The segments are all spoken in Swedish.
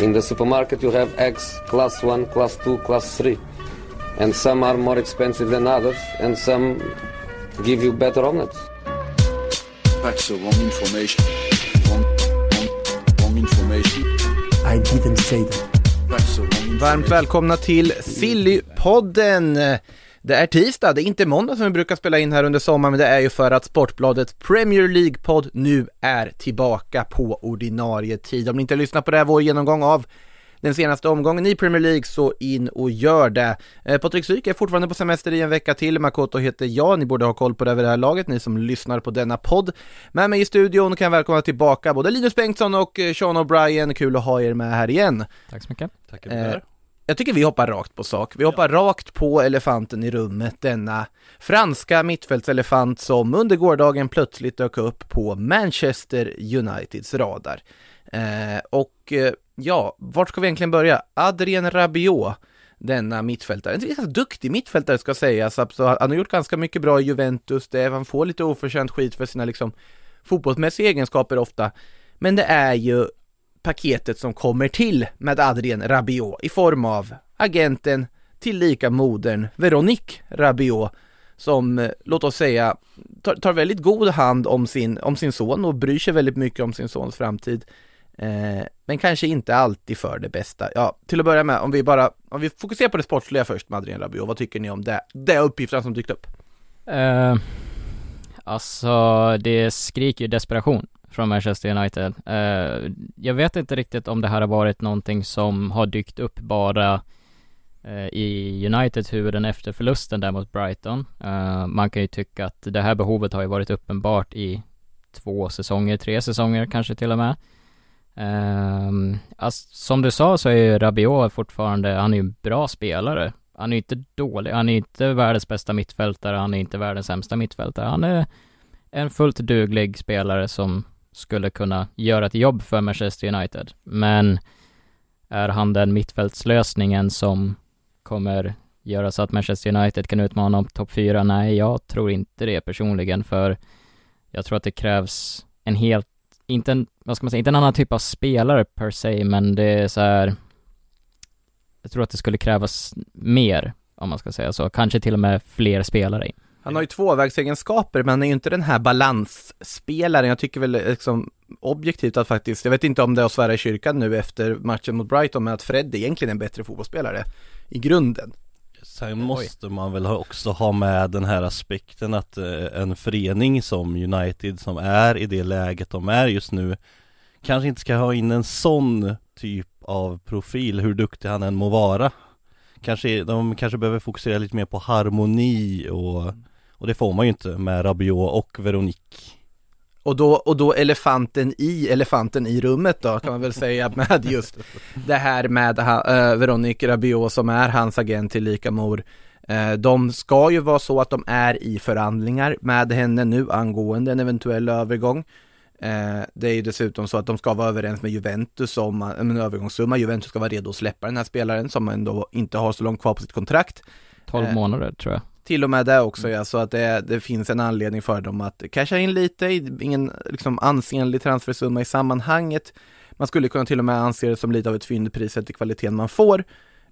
In the supermarket you have eggs class 1, class 2, class 3. And some are more expensive than others and some give you better omelets. That's the wrong information. Wrong, wrong, wrong information. I didn't say that. That's the wrong information. Varmt välkomna till Sillypodden! Det är tisdag, det är inte måndag som vi brukar spela in här under sommaren, men det är ju för att Sportbladet Premier League-podd nu är tillbaka på ordinarie tid. Om ni inte lyssnar på det här, vår genomgång av den senaste omgången i Premier League, så in och gör det. Eh, Patrik Syk är fortfarande på semester i en vecka till, Makoto heter jag, ni borde ha koll på det vid det här laget, ni som lyssnar på denna podd. Med mig i studion kan jag välkomna tillbaka både Linus Bengtsson och eh, Sean O'Brien, kul att ha er med här igen. Tack så mycket. Eh, jag tycker vi hoppar rakt på sak. Vi hoppar rakt på elefanten i rummet, denna franska mittfältselefant som under gårdagen plötsligt dök upp på Manchester Uniteds radar. Eh, och eh, ja, vart ska vi egentligen börja? Adrien Rabiot, denna mittfältare, en ganska duktig mittfältare ska sägas, alltså, han har gjort ganska mycket bra i Juventus, det, han får lite oförtjänt skit för sina liksom fotbollsmässiga egenskaper ofta, men det är ju paketet som kommer till med Adrien Rabiot i form av agenten tillika modern Veronique Rabiot som, eh, låt oss säga, tar, tar väldigt god hand om sin, om sin son och bryr sig väldigt mycket om sin sons framtid. Eh, men kanske inte alltid för det bästa. Ja, till att börja med, om vi bara, om vi fokuserar på det sportsliga först med Adrien Rabiot, vad tycker ni om det, det uppgifterna som dykt upp? Eh, alltså, det skriker ju desperation från Manchester United. Uh, jag vet inte riktigt om det här har varit någonting som har dykt upp bara uh, i Uniteds huvuden efter förlusten där mot Brighton. Uh, man kan ju tycka att det här behovet har ju varit uppenbart i två säsonger, tre säsonger kanske till och med. Um, alltså, som du sa så är ju Rabiot fortfarande, han är ju en bra spelare. Han är ju inte dålig, han är inte världens bästa mittfältare, han är inte världens sämsta mittfältare. Han är en fullt duglig spelare som skulle kunna göra ett jobb för Manchester United. Men är han den mittfältslösningen som kommer göra så att Manchester United kan utmana om topp fyra? Nej, jag tror inte det personligen, för jag tror att det krävs en helt, inte en, vad ska man säga, inte en annan typ av spelare per se, men det är så här jag tror att det skulle krävas mer, om man ska säga så, kanske till och med fler spelare. Han har ju tvåvägsegenskaper, men han är ju inte den här balansspelaren. Jag tycker väl liksom objektivt att faktiskt, jag vet inte om det är att svära i kyrkan nu efter matchen mot Brighton, men att Fred är egentligen en bättre fotbollsspelare i grunden. Sen måste man väl också ha med den här aspekten att eh, en förening som United som är i det läget de är just nu kanske inte ska ha in en sån typ av profil, hur duktig han än må vara. Kanske, de kanske behöver fokusera lite mer på harmoni och, och det får man ju inte med Rabiot och Veronique. Och då, och då elefanten i elefanten i rummet då kan man väl säga med just det här med uh, Veronique Rabiot som är hans agent till lika mor. Uh, de ska ju vara så att de är i förhandlingar med henne nu angående en eventuell övergång. Eh, det är ju dessutom så att de ska vara överens med Juventus om en övergångssumma. Juventus ska vara redo att släppa den här spelaren som ändå inte har så långt kvar på sitt kontrakt. 12 eh, månader tror jag. Till och med det också ja, så att det, det finns en anledning för dem att casha in lite, ingen liksom ansenlig transfersumma i sammanhanget. Man skulle kunna till och med anse det som lite av ett fyndpris till kvaliteten man får.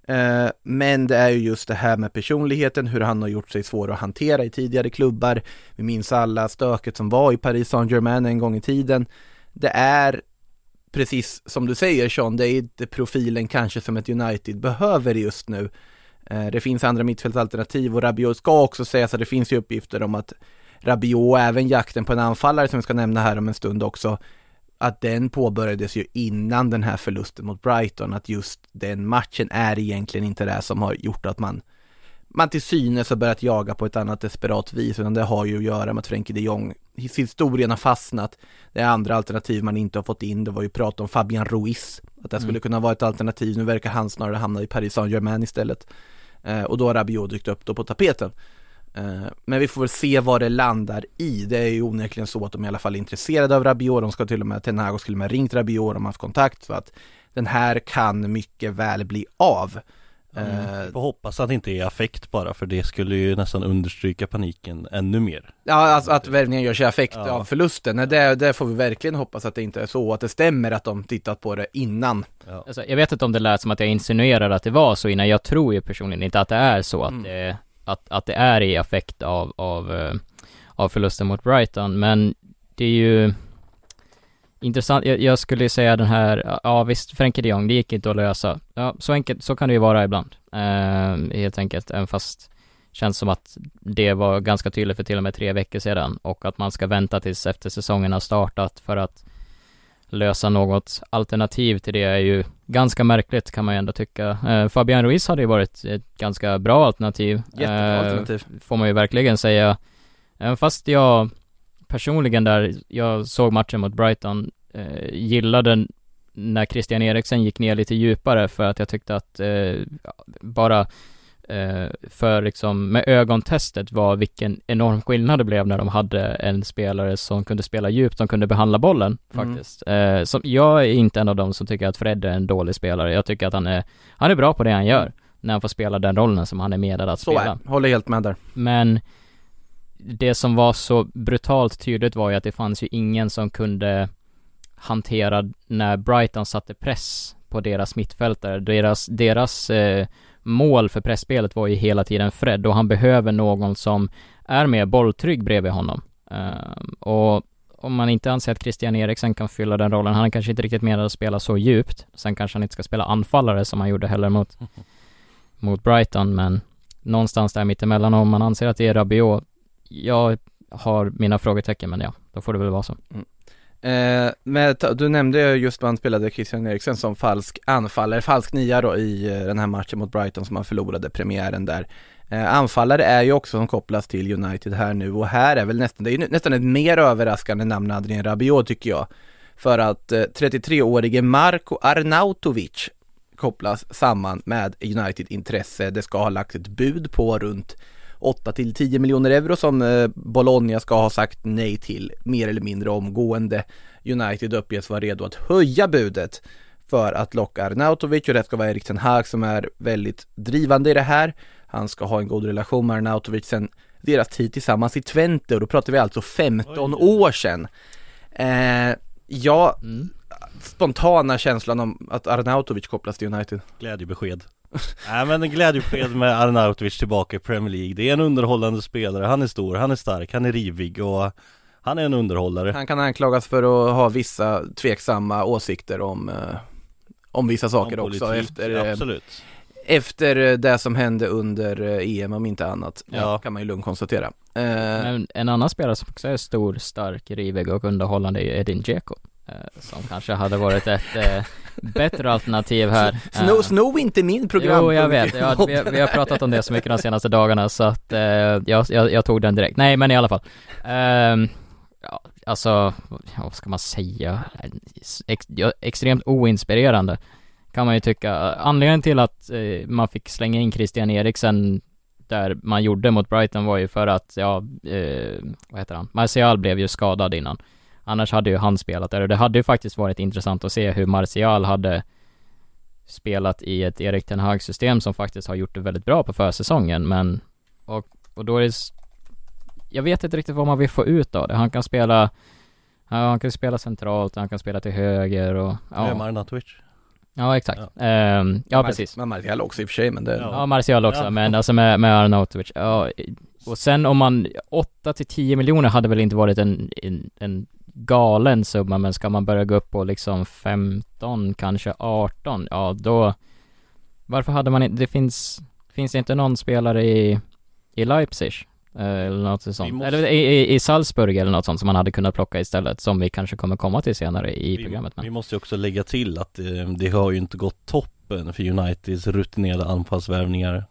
Eh, men det är ju just det här med personligheten, hur han har gjort sig svår att hantera i tidigare klubbar. Vi minns alla stöket som var i Paris Saint-Germain en gång i tiden. Det är precis som du säger Sean, det är inte profilen kanske som ett United behöver just nu. Eh, det finns andra mittfältsalternativ och Rabiot ska också sägas att det finns ju uppgifter om att Rabiot och även jakten på en anfallare som vi ska nämna här om en stund också att den påbörjades ju innan den här förlusten mot Brighton, att just den matchen är egentligen inte det som har gjort att man man till synes har börjat jaga på ett annat desperat vis, utan det har ju att göra med att Frenkie de Jong, historien har fastnat. Det är andra alternativ man inte har fått in, det var ju prat om Fabian Ruiz, att det skulle mm. kunna vara ett alternativ, nu verkar han snarare hamna i Paris Saint-Germain istället. Eh, och då har Rabiot dykt upp då på tapeten. Eh, men vi får väl se vad det landar i. Det är ju onekligen så att de i alla fall är intresserade av Rabiot. De ska till och med, Ten Hag skulle med ringt Rabiot, de har haft kontakt så att den här kan mycket väl bli av. Eh, Vi får hoppas att det inte är affekt bara för det skulle ju nästan understryka paniken ännu mer Ja, alltså att värvningen gör sig effekt Ja. av förlusten. Nej, det, det får vi verkligen hoppas att det inte är så, att det stämmer att de tittat på det innan. ja. Alltså, jag vet inte om det lät som att jag insinuerade att det var så innan, jag tror ju personligen inte att det är så att, Mm. det, att, att det är i affekt av, av, eh, av förlusten mot Brighton, men det är ju intressant, jag, jag skulle säga den här, ja visst, Frenkie de Jong, det gick inte att lösa. Ja, så enkelt, så kan det ju vara ibland, eh, helt enkelt, även fast känns som att det var ganska tydligt för till och med tre veckor sedan och att man ska vänta tills efter säsongen har startat för att lösa något alternativ till det är ju ganska märkligt kan man ju ändå tycka. Eh, Fabian Ruiz hade ju varit ett ganska bra alternativ. Jättebra Eh, alternativ. Får man ju verkligen säga. Även fast jag personligen där, jag såg matchen mot Brighton, eh, gillade när Christian Eriksen gick ner lite djupare för att jag tyckte att eh, bara eh, för liksom med ögontestet var vilken enorm skillnad det blev när de hade en spelare som kunde spela djupt, som kunde behandla bollen Mm. faktiskt. Eh, som, jag är inte en av dem som tycker att Fred är en dålig spelare. Jag tycker att han är, han är bra på det han gör. När han får spela den rollen som han är medad att Så spela. är håller helt med där. Men det som var så brutalt tydligt var ju att det fanns ju ingen som kunde hantera när Brighton satte press på deras mittfältare. Deras, deras eh, mål för pressspelet var ju hela tiden Fred och han behöver någon som är mer bolltrygg bredvid honom. Ehm, och om man inte anser att Christian Eriksen kan fylla den rollen, han är kanske inte riktigt menad att spela så djupt. Sen kanske han inte ska spela anfallare som han gjorde heller mot, mot Brighton, men någonstans där mittemellan om man anser att det är Rabiot, jag har mina frågetecken, men ja, då får det väl vara så. Mm. Eh, men du nämnde ju just man spelade Christian Eriksen som falsk anfallare, falsk nia då i eh, den här matchen mot Brighton som han förlorade premiären där. Eh, anfallare är ju också som kopplas till United här nu och här är väl nästan, det är ju nästan ett mer överraskande namn Adrien Rabiot tycker jag. För att eh, 33-årige Marko Arnautovic kopplas samman med United-intresse. Det ska ha lagt ett bud på runt 8 till 10 miljoner euro som eh, Bologna ska ha sagt nej till mer eller mindre omgående. United uppges vara redo att höja budet för att locka Arnautovic och det ska vara Erik Ten Hag som är väldigt drivande i det här. Han ska ha en god relation med Arnautovic sen deras tid tillsammans i Twente och då pratar vi alltså 15 Oj. år sedan. Eh, ja, Mm. spontana känslan om att Arnautovic kopplas till United. Glädjebesked Nej men glädjebesked med Arnautovic tillbaka i Premier League Det är en underhållande spelare, han är stor, han är stark, han är rivig och han är en underhållare Han kan anklagas för att ha vissa tveksamma åsikter om, eh, om vissa saker Om också politik, efter, eh, Absolut efter eh, det som hände under EM om inte annat. Ja. Kan man ju lugnt konstatera. Men en annan spelare som också är stor, stark, rivig och underhållande är Edin Dzeko. Eh, som kanske hade varit ett eh, bättre alternativ här. sno, Eh, sno inte min program. Jo, jag vet. Ja, vi, vi har pratat om det så mycket de senaste dagarna så att eh, jag, jag, jag tog den direkt. Nej, men i alla fall. Ehm, ja, alltså, vad ska man säga? Ex, extremt oinspirerande kan man ju tycka. Anledningen till att eh, man fick slänga in Christian Eriksen där man gjorde mot Brighton var ju för att, ja, eh, vad heter han? Martial blev ju skadad innan. Annars hade ju han spelat där och det hade ju faktiskt varit intressant att se hur Martial hade spelat i ett Erik Ten Hag system som faktiskt har gjort det väldigt bra på försäsongen men och, och då är det Jag vet inte riktigt vad man vill få ut av det. Han kan spela Ja, han kan spela centralt, han kan spela till höger och Ja, Arnautovic? ja exakt. Ehm, ja precis. Men Martial också i och för sig, men det... Ja. Ja, Martial också, Ja. men alltså med, med Arnautovic. Ja, och sen om man, 8 till 10 miljoner hade väl inte varit en, en, en galen summa, men ska man börja gå upp på liksom 15, kanske 18, ja då Varför hade man inte, det finns, finns det inte någon spelare i, i Leipzig? eh, Eller något sånt. måste- Eller i, i, Salzburg eller något sånt som man hade kunnat plocka istället, som vi kanske kommer komma till senare i vi, programmet. Men. vi måste ju också lägga till att eh, det har ju inte gått toppen för Uniteds rutinerade anfallsvärvningar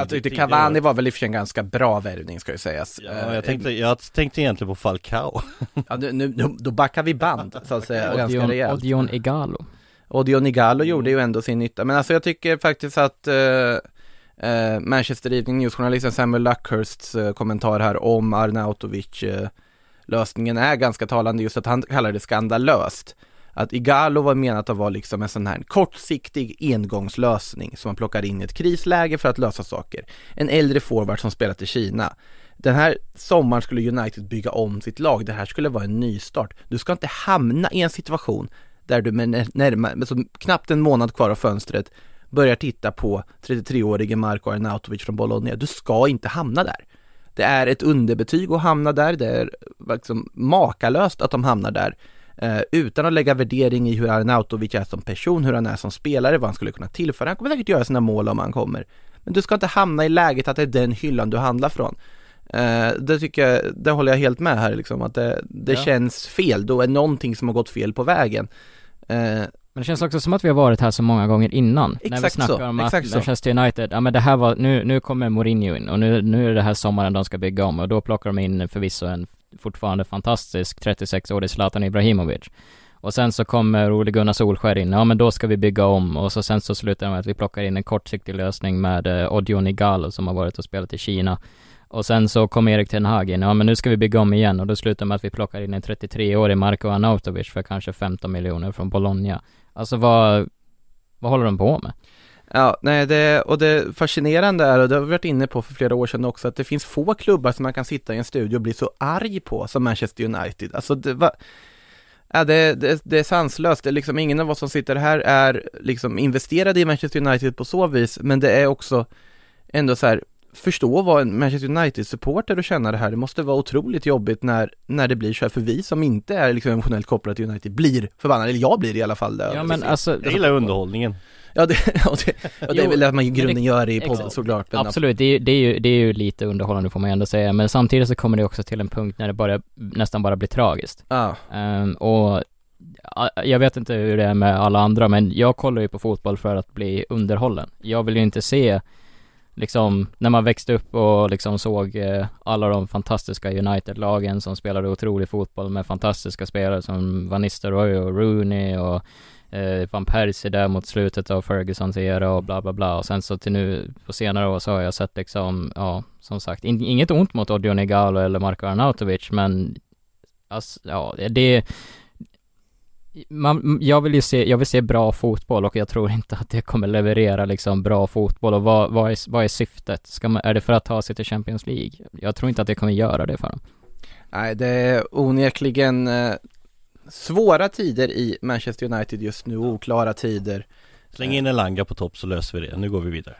på tid- Jag tyckte Cavani var väl i och för sig en ganska bra värvning ska ju sägas. Ja, Eh, jag tänkte, jag tänkte egentligen på Falcao ja, nu, nu, då backar vi band så att säga, ganska Odion, rejält. Odion Igalo. Odion Igalo gjorde ju ändå sin nytta, men alltså jag tycker faktiskt att eh, eh, Manchester Evening News-journalisten Samuel Luckhursts eh, kommentar här om Arnautovic lösningen är ganska talande just att han kallar det skandalöst att Igalo var menat att vara liksom en sån här kortsiktig engångslösning som man plockar in i ett krisläge för att lösa saker. En äldre forward som spelat i Kina. Den här sommaren skulle United bygga om sitt lag. Det här skulle vara en nystart. Du ska inte hamna i en situation där du med närmare, med så knappt en månad kvar av fönstret börjar titta på 33-årige Marko Arnautovic från Bologna. Du ska inte hamna där. Det är ett underbetyg att hamna där, det är liksom makalöst att de hamnar där. Eh, utan att lägga värdering i hur Arnautovic är som person, hur han är som spelare, vad han skulle kunna tillföra. Han kommer säkert göra sina mål om han kommer. Men du ska inte hamna i läget att det är den hyllan du handlar från. Eh, det tycker jag, det håller jag helt med här liksom, att det, det Ja. känns fel. Då är någonting som har gått fel på vägen. Eh, Men det känns också som att vi har varit här så många gånger innan. när vi Exakt snackar så, om exakt att. Manchester United, ja men det här var, nu, nu kommer Mourinho in och nu, nu är det här sommaren de ska bygga om och då plockar de in förvisso en fortfarande fantastisk 36-årig Zlatan Ibrahimovic. Och sen så kommer Ole Gunnar Solskär in, ja men då ska vi bygga om och så sen så slutar det med att vi plockar in en kortsiktig lösning med eh, Odion Igalo som har varit och spelat i Kina. Och sen så kom Erik Ten Hag in, ja men nu ska vi bygga om igen och då slutar det med att vi plockar in en 33-årig Marko Anautovic för kanske 15 miljoner från Bologna. Alltså vad, vad håller de på med? Ja, nej det, och det fascinerande är, och det har vi varit inne på för flera år sedan också, att det finns få klubbar som man kan sitta i en studio och bli så arg på som Manchester United. Alltså det var, ja, det, det, det är sanslöst, det är liksom ingen av oss som sitter här är liksom investerade i Manchester United på så vis, men det är också ändå så här, förstå vad en Manchester United-supporter och känna det här, det måste vara otroligt jobbigt när, när det blir så här, för vi som inte är liksom emotionellt kopplade till United blir förbannade, eller jag blir det i alla fall. Det, Ja men alltså, Jag gillar underhållningen Ja, det, och det, och det är väl det man i grunden det- gör i podden exakt. såklart. men- absolut, det är, ju- det, är ju, det är ju lite underhållande får man ju ändå säga, men samtidigt så kommer det också till en punkt när det bara, nästan bara blir tragiskt. Ja, Ehm, och ja, jag vet inte hur det är med alla andra, men jag kollar ju på fotboll för att bli underhållen. Jag vill ju inte se liksom, när man växte upp och liksom såg eh, alla de fantastiska United-lagen som spelade otrolig fotboll med fantastiska spelare som Van Nistelrooy och Rooney och eh, Van Persie där mot slutet av Fergusons era och bla bla bla. Och sen så till nu på senare år så har jag sett liksom, ja, som sagt, in, inget ont mot Odion Igalo eller Marko Arnautovic men alltså, ja, det man, jag vill ju se, jag vill se bra fotboll och jag tror inte att det kommer leverera liksom bra fotboll och vad, vad, är, vad är syftet? Ska man, är det för att ta sig till Champions League? Jag tror inte att det kommer göra det för dem. nej det är onekligen eh, svåra tider i Manchester United just nu, oklara tider. Släng in en langa på topp så löser vi det, nu går vi vidare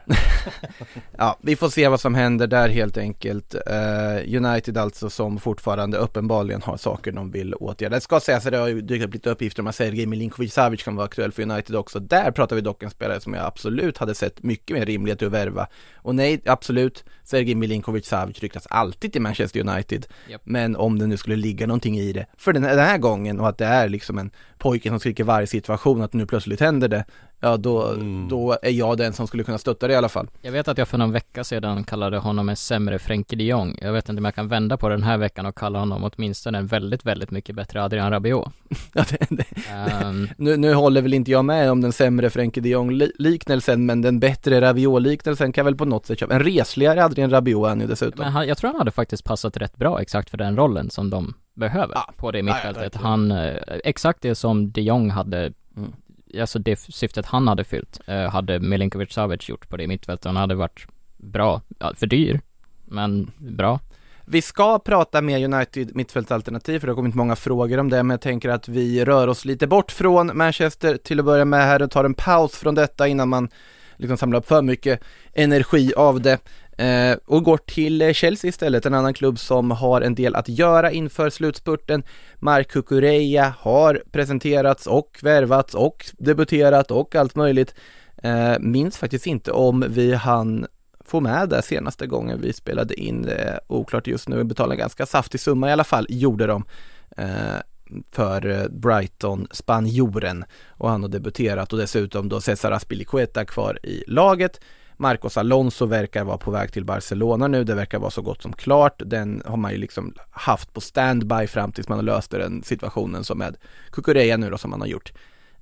Ja, vi får se vad som händer där helt enkelt. Eh, United alltså som fortfarande uppenbarligen har saker de vill åtgärda. Det ska sägas att det har ju dykt upp lite uppgifter om att Sergej Milinkovic Savic kan vara aktuell för United också. Där pratar vi dock en spelare som jag absolut hade sett mycket mer rimlighet i att värva. Och nej, absolut, Sergej Milinkovic Savic ryktas alltid till Manchester United. Japp. Men om det nu skulle ligga någonting i det för den här, den här gången och att det är liksom en pojke som skriker varje situation att nu plötsligt händer det. Ja, då, Mm. då är jag den som skulle kunna stötta det i alla fall. Jag vet att jag för någon vecka sedan kallade honom en sämre Frenkie de Jong. Jag vet inte om jag kan vända på den här veckan och kalla honom åtminstone en väldigt, väldigt mycket bättre Adrian Rabiot. Ja, det, det, Ehm, Nu, nu håller väl inte jag med om den sämre Frenkie de Jong-liknelsen, men den bättre Rabiot-liknelsen kan väl på något sätt köpa. En resligare Adrian Rabiot är han ju dessutom. Men han, jag tror han hade faktiskt passat rätt bra exakt för den rollen som de behöver Ja. på det ja, mittfältet. verkligen. han, eh, exakt det som de Jong hade, Mm alltså det syftet han hade fyllt, eh, hade Milinkovic Savic gjort på det mittfältet. Han hade varit bra, ja, för dyr, men bra. Vi ska prata mer United mittfältsalternativ, för det har kommit många frågor om det, men jag tänker att vi rör oss lite bort från Manchester till att börja med här och tar en paus från detta innan man liksom samlar upp för mycket energi av det. Eh, och går till eh, Chelsea istället, en annan klubb som har en del att göra inför slutspurten. Mark Kukureya har presenterats och värvats och debuterat och allt möjligt. Eh, minns faktiskt inte om vi hann få med det senaste gången vi spelade in eh, oklart just nu, betalade en ganska saftig summa i alla fall, gjorde de. Eh, för eh, Brighton, spanjoren och han har debuterat och dessutom då Cesar Aspilicueta kvar i laget. Marcos Alonso verkar vara på väg till Barcelona nu, det verkar vara så gott som klart. Den har man ju liksom haft på standby fram tills man har löst den situationen som med Kukureya nu då som man har gjort.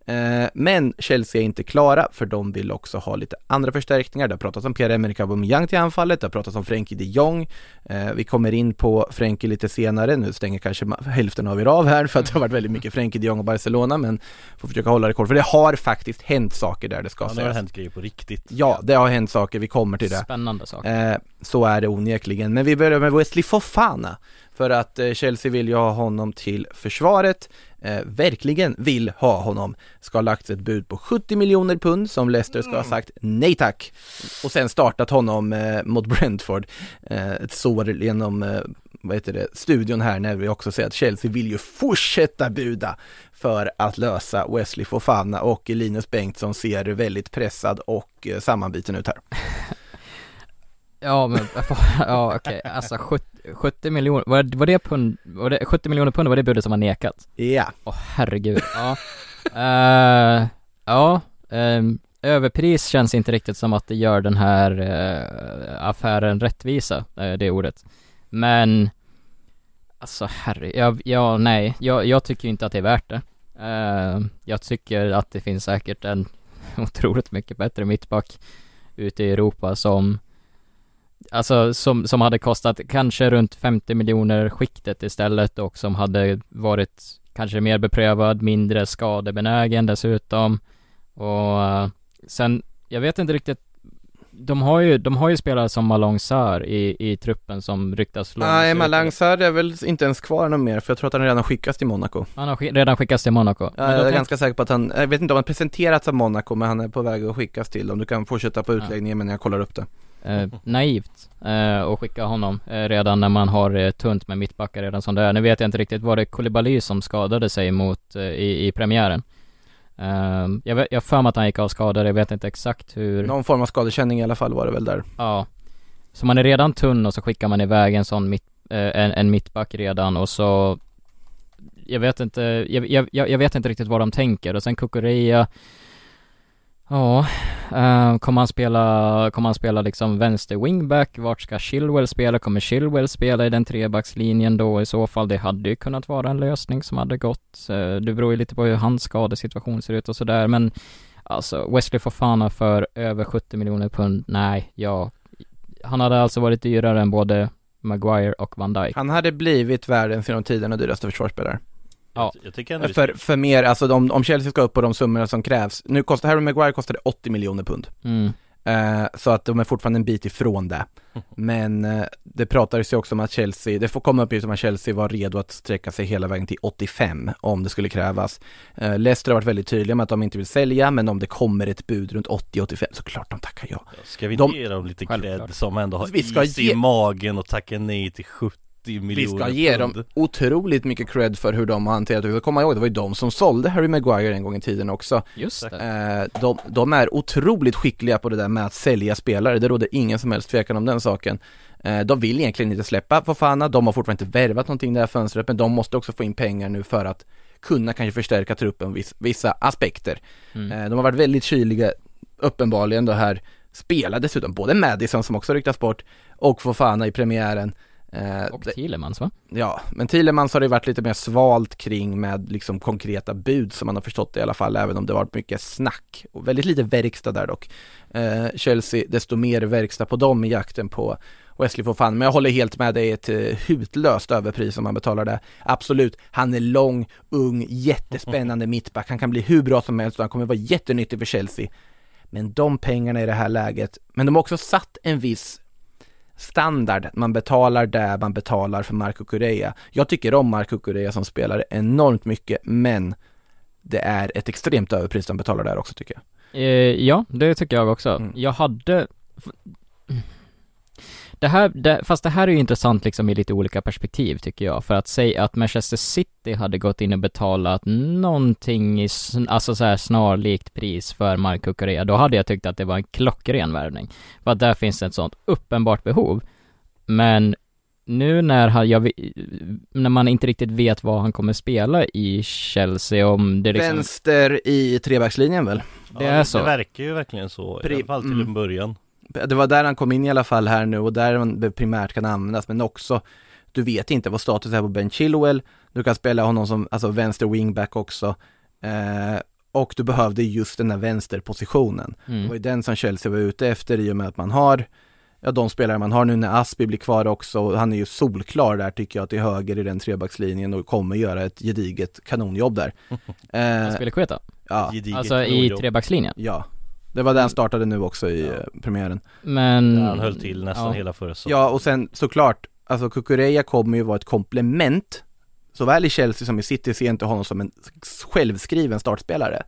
Eh, men Chelsea är inte klara för de vill också ha lite andra förstärkningar. Det har pratats om Pierre-Emerick Aubameyang till anfallet, det har pratats om Frenkie de Jong. Eh, vi kommer in på Frenkie lite senare, nu stänger kanske hälften av er av här för att det har varit väldigt mycket Frenkie de Jong och Barcelona men får försöka hålla det kort för det har faktiskt hänt saker där det ska Ja, nu har det sägas. hänt grejer på riktigt Ja, det har hänt saker, vi kommer till det. Spännande sak. Eh, så är det onekligen. Men vi börjar med Wesley Fofana. För att eh, Chelsea vill ju ha honom till försvaret. Eh, verkligen vill ha honom. Ska ha lagt ett bud på 70 miljoner pund som Leicester ska ha sagt nej tack. Och sen startat honom eh, mot Brentford. Eh, ett sår genom eh, vad heter det, studion här när vi också säger att Chelsea vill ju fortsätta buda för att lösa Wesley Fofana och Linus Bengtsson ser väldigt pressad och eh, sammanbiten ut här. Ja men, ja okej, alltså 70, 70 miljoner, var, var det pund, var det 70 miljoner pund var det budet som var nekat? Ja. Åh herregud, ja. Eh, Ja, ehm, överpris känns inte riktigt som att det gör den här eh, affären rättvisa, eh, det ordet. Men Alltså herre, jag, ja nej, jag, jag tycker inte att det är värt det. Eh, Jag tycker att det finns säkert en otroligt mycket bättre mittback ute i Europa som Alltså som, som hade kostat kanske runt 50 miljoner skiktet istället och som hade varit kanske mer beprövad, mindre skadebenägen dessutom och eh, sen, jag vet inte riktigt de har ju, de har ju spelare som Malong Sarr i, i truppen som ryktas lånas Nej. Malangsar är väl inte ens kvar någon mer för jag tror att han redan skickats till Monaco. Han har sk- redan skickats till Monaco. Ja, jag är tänk- ganska säker på att han, jag vet inte om han presenterats av Monaco men han är på väg att skickas till dem. Du kan fortsätta på utläggningen men jag kollar upp det. Eh, naivt eh, att skicka honom eh, redan när man har eh, tunt med mittbackar redan som det är. Nu vet jag inte riktigt, var det Koulibaly som skadade sig mot eh, i, i premiären? Eh, jag vet, jag för mig att han gick av skadad, jag vet inte exakt hur Någon form av skadekänning i alla fall var det väl där. Ja Så man är redan tunn och så skickar man iväg en sån mitt, en, en mittback redan och så Jag vet inte, jag, jag jag vet inte riktigt vad de tänker och sen Kukureya Ja, uh, kommer han spela, kommer han spela liksom vänster wingback? Vart ska Chilwell spela? Kommer Chilwell spela i den trebackslinjen då i så fall? Det hade ju kunnat vara en lösning som hade gått. Uh, det beror ju lite på hur hans skadesituation ser ut och sådär men Alltså Wesley Fofana för över 70 miljoner pund, nej, ja Han hade alltså varit dyrare än både Maguire och Van Dijk Han hade blivit världens genom tiderna dyraste försvarsspelare. Ja. Jag tycker ändå För, för mer, alltså om, om Chelsea ska upp på de summorna som krävs. Nu kostar, Harry Maguire kostade 80 miljoner pund. mm. Eh, så att de är fortfarande en bit ifrån det. Men eh, det pratades ju också om att Chelsea, det får komma uppgifter om att Chelsea var redo att sträcka sig hela vägen till 85 om det skulle krävas. Eh, Leicester har varit väldigt tydliga med att de inte vill sälja, men om det kommer ett bud runt 80-85 så klart de tackar ja. Ska vi inte De- ge dem lite cred som ändå har Vi ska is ge- i magen och tacka nej till 70 Vi miljoner ska ge pund. dem otroligt mycket cred för hur de har hanterat det. Vi ska komma ihåg, det var ju de som sålde Harry Maguire en gång i tiden också. Just det Eh, de, de är otroligt skickliga på det där med att sälja spelare, det råder ingen som helst tvekan om den saken. Eh, de vill egentligen inte släppa Fofana, de har fortfarande inte värvat någonting det här fönstret, men de måste också få in pengar nu för att kunna kanske förstärka truppen viss, vissa aspekter. mm. Eh, de har varit väldigt kyliga, uppenbarligen då här, spelar dessutom både Madison som också ryktas bort och Fofana i premiären. Eh, Och Thielemans va? Ja, men Thielemans har det varit lite mer svalt kring med liksom konkreta bud som man har förstått det i alla fall, även om det varit mycket snack och väldigt lite verkstad där dock. Eh, Chelsea, desto mer verkstad på dem i jakten på Wesley Fofana, men jag håller helt med, det är ett eh, hutlöst överpris om man betalar det. Absolut, han är lång, ung, jättespännande mittback, han kan bli hur bra som helst och han kommer vara jättenyttig för Chelsea. Men de pengarna i det här läget, men de har också satt en viss standard, man betalar där man betalar för Marco Correa. Jag tycker om Marco Correa som spelare enormt mycket, men det är ett extremt överpris de betalar där också tycker jag. Eh, ja, det tycker jag också. Mm. Jag hade det här, det, fast det här är ju intressant liksom i lite olika perspektiv tycker jag, för att säga att Manchester City hade gått in och betalat någonting i, alltså så här snarlikt pris för Marco Correa, då hade jag tyckt att det var en klockren värvning. För att där finns ett sånt uppenbart behov. Men nu när han, jag, när man inte riktigt vet vad han kommer spela i Chelsea, om det liksom, Vänster i trebackslinjen väl? det är så. Det verkar ju verkligen så, i Pri- alla fall till mm. en början Det var där han kom in i alla fall här nu och där han primärt kan användas, men också du vet inte vad status är på Ben Chilwell, du kan spela honom som alltså vänster wingback också. Eh, och du behövde just den där vänsterpositionen. Det var Mm. ju den som Chelsea var ute efter i och med att man har Ja de spelare man har nu när Aspi blir kvar också, han är ju solklar där tycker jag till höger i den trebackslinjen och kommer göra ett gediget kanonjobb där. eh, Aspilicueta, ja, Gediget alltså i trebackslinjen. ja, det var där han startade nu också i Ja. eh, premiären. Men... Där han höll till nästan ja. hela förra säsongen Ja och sen såklart, alltså Kukureya kommer ju vara ett komplement Såväl i Chelsea som i City ser jag inte honom som en självskriven startspelare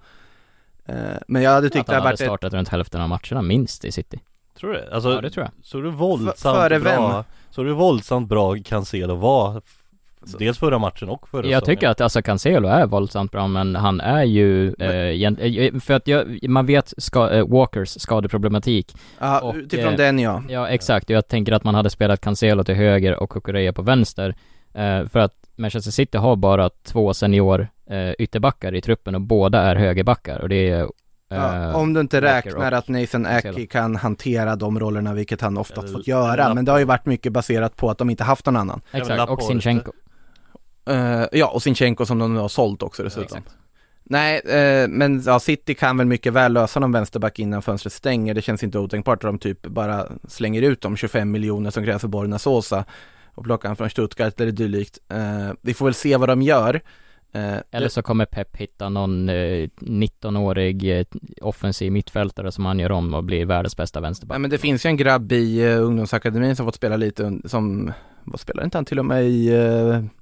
eh, Men jag hade tyckt Att det han hade hade varit ett, startat runt hälften av matcherna minst i City. Tror du det? Alltså, Ja, det tror jag. så du våldsamt före bra vem? Så du våldsamt bra Cancelo var f- Så- Dels förra matchen och förra Jag tycker att alltså Cancelo är våldsamt bra men han är ju, Men- eh, egent- eh, för att jag, man vet ska, eh, Walkers skadeproblematik ja, och, utifrån eh, den ja Ja exakt, jag tänker att man hade spelat Cancelo till höger och Kukureya på vänster eh, För att Manchester City har bara två senior eh, ytterbackar i truppen och båda är högerbackar och det är eh, Ja, om du inte räknar att Nathan. Aki kan hantera de rollerna, vilket han Eller- fått göra, men det har ju varit mycket baserat på att de inte haft någon annan. Exakt, och. Sinchenko Eh, ja, och Sinchenko som de nu har sålt också dessutom. Exakt. Nej, eh, men ja, City kan väl mycket väl lösa någon vänsterback innan fönstret stänger. Det känns inte otänkbart att de typ bara slänger ut de 25 miljoner som krävs för Borna Sosa och plockar han från Stuttgart eller dylikt. Eh, vi får väl se vad de gör. Eh, Eller så kommer Pep hitta någon eh, 19-årig eh, offensiv mittfältare som han gör om och blir världens bästa vänsterback Nej men det finns ju en grabb i uh, ungdomsakademin som fått spela lite, som, vad spelar inte han till och med i uh,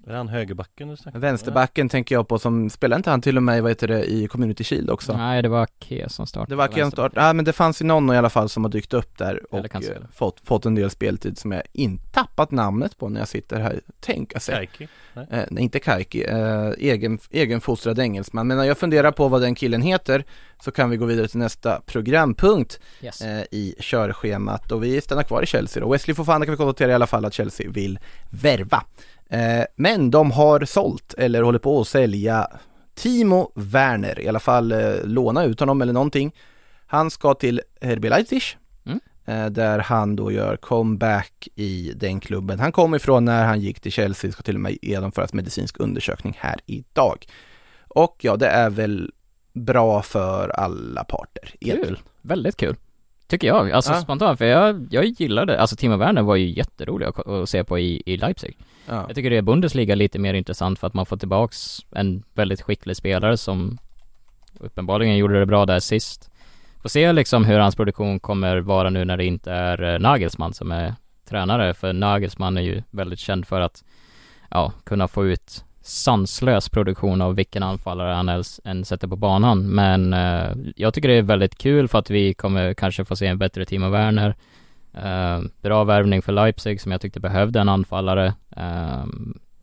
Är han högerbacken du snackar vänsterbacken tänker jag på som, spelar inte han till och med i, vad heter det, i Community Shield också? Nej det var Ke som startade Det var Kian Start, ja men det fanns ju någon i alla fall som har dykt upp där Eller och eh, fått, fått en del speltid som jag inte tappat namnet på när jag sitter här, tänka sig. Kaiki? Eh, nej inte Kaiki, eh, egen, egenfostrad engelsman. Men när jag funderar på vad den killen heter så kan vi gå vidare till nästa programpunkt Yes. eh, i körschemat och vi stannar kvar i Chelsea då. Wesley Fofana kan vi konstatera i alla fall att Chelsea vill värva. Eh, men de har sålt eller håller på att sälja Timo Werner, i alla fall eh, låna ut honom eller någonting. Han ska till RB Leipzig Mm. eh, där han då gör comeback i den klubben. Han kom ifrån när han gick till Chelsea, ska till och med genomföras medicinsk undersökning här idag. Och ja, det är väl bra för alla parter. egentligen. Kul, väldigt kul Tycker jag, alltså Ja. spontant, för jag, jag gillade, alltså Timo Werner var ju jätterolig att, att se på i, i Leipzig Ja. Jag tycker det är Bundesliga lite mer intressant för att man får tillbaks en väldigt skicklig spelare som uppenbarligen gjorde det bra där sist Får se liksom hur hans produktion kommer vara nu när det inte är eh, Nagelsmann som är tränare, för Nagelsmann är ju väldigt känd för att ja, kunna få ut sanslös produktion av vilken anfallare han än, sätter på banan. Men eh, jag tycker det är väldigt kul för att vi kommer kanske få se en bättre Timo Werner. Eh, bra värvning för Leipzig som jag tyckte behövde en anfallare. Eh,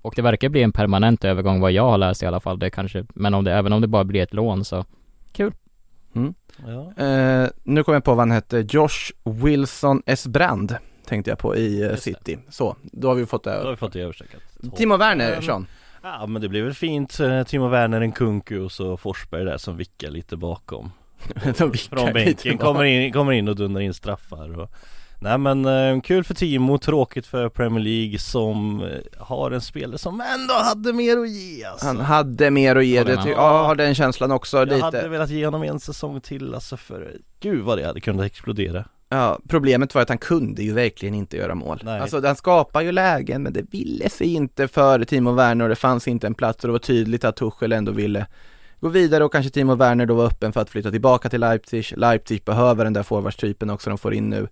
och det verkar bli en permanent övergång vad jag har läst i alla fall. Det kanske, men om det, även om det bara blir ett lån så Ja. Eh, nu kommer jag på vad han hette, Josh Wilson S. Brand tänkte jag på i eh, Just det. City. Så, då har vi fått Då har det. vi fått det överstökat Timo Werner, Men- Sean. Ja men det blir väl fint, Timo Werner, en Kunku och så Forsberg där som vickar lite bakom. De vickar Från bänken, kommer in, kommer in och dundrar in straffar och Nej men eh, kul för Timo, tråkigt för Premier League som eh, har en spelare som ändå hade mer att ge alltså. Han hade mer att ge, det ja, har den känslan också Jag lite. hade velat ge honom en säsong till alltså för Gud vad det hade kunnat explodera Ja, problemet var att han kunde ju verkligen inte göra mål. Nej. Alltså han skapar ju lägen men det ville sig inte för Timo Werner och det fanns inte en plats och det var tydligt att Tuchel ändå ville gå vidare och kanske Timo Werner då var öppen för att flytta tillbaka till Leipzig. Leipzig behöver den där forwardstypen också de får in nu.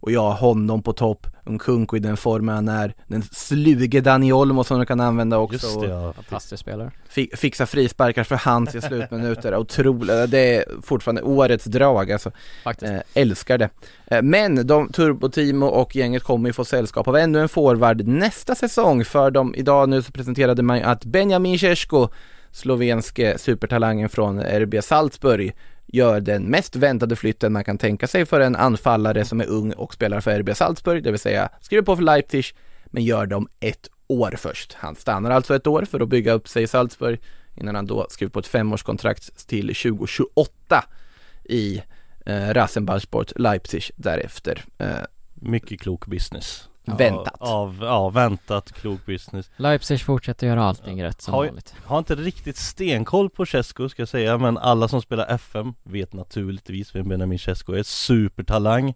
Och ja, honom på topp, Nkunku i den formen han är, den sluge Dani Olmo som de kan använda också. Just det ja, fantastisk spelare. fi- fixa frisparkar för hans i slutminuter, otroligt, det är fortfarande årets drag alltså. Faktiskt. Eh, älskar det. Eh, men de, Turbo-Timo och gänget kommer ju få sällskap av ännu en forward nästa säsong för de, idag nu så presenterade man ju att Benjamin Šeško, slovenske supertalangen från RB Salzburg, gör den mest väntade flytten man kan tänka sig för en anfallare som är ung och spelar för RB Salzburg, det vill säga skriver på för Leipzig, men gör dem ett år först. Han stannar alltså ett år för att bygga upp sig i Salzburg innan han då skriver på ett femårskontrakt till 2028 i eh, Rasenballsport Leipzig därefter. Eh, mycket klok business Väntat. Av, ja, väntat, klok business Leipzig fortsätter göra allting rätt som Har- vanligt. Har inte riktigt stenkoll på Cesco ska jag säga Men alla som spelar FM vet naturligtvis vem Benjamin Cesco är Supertalang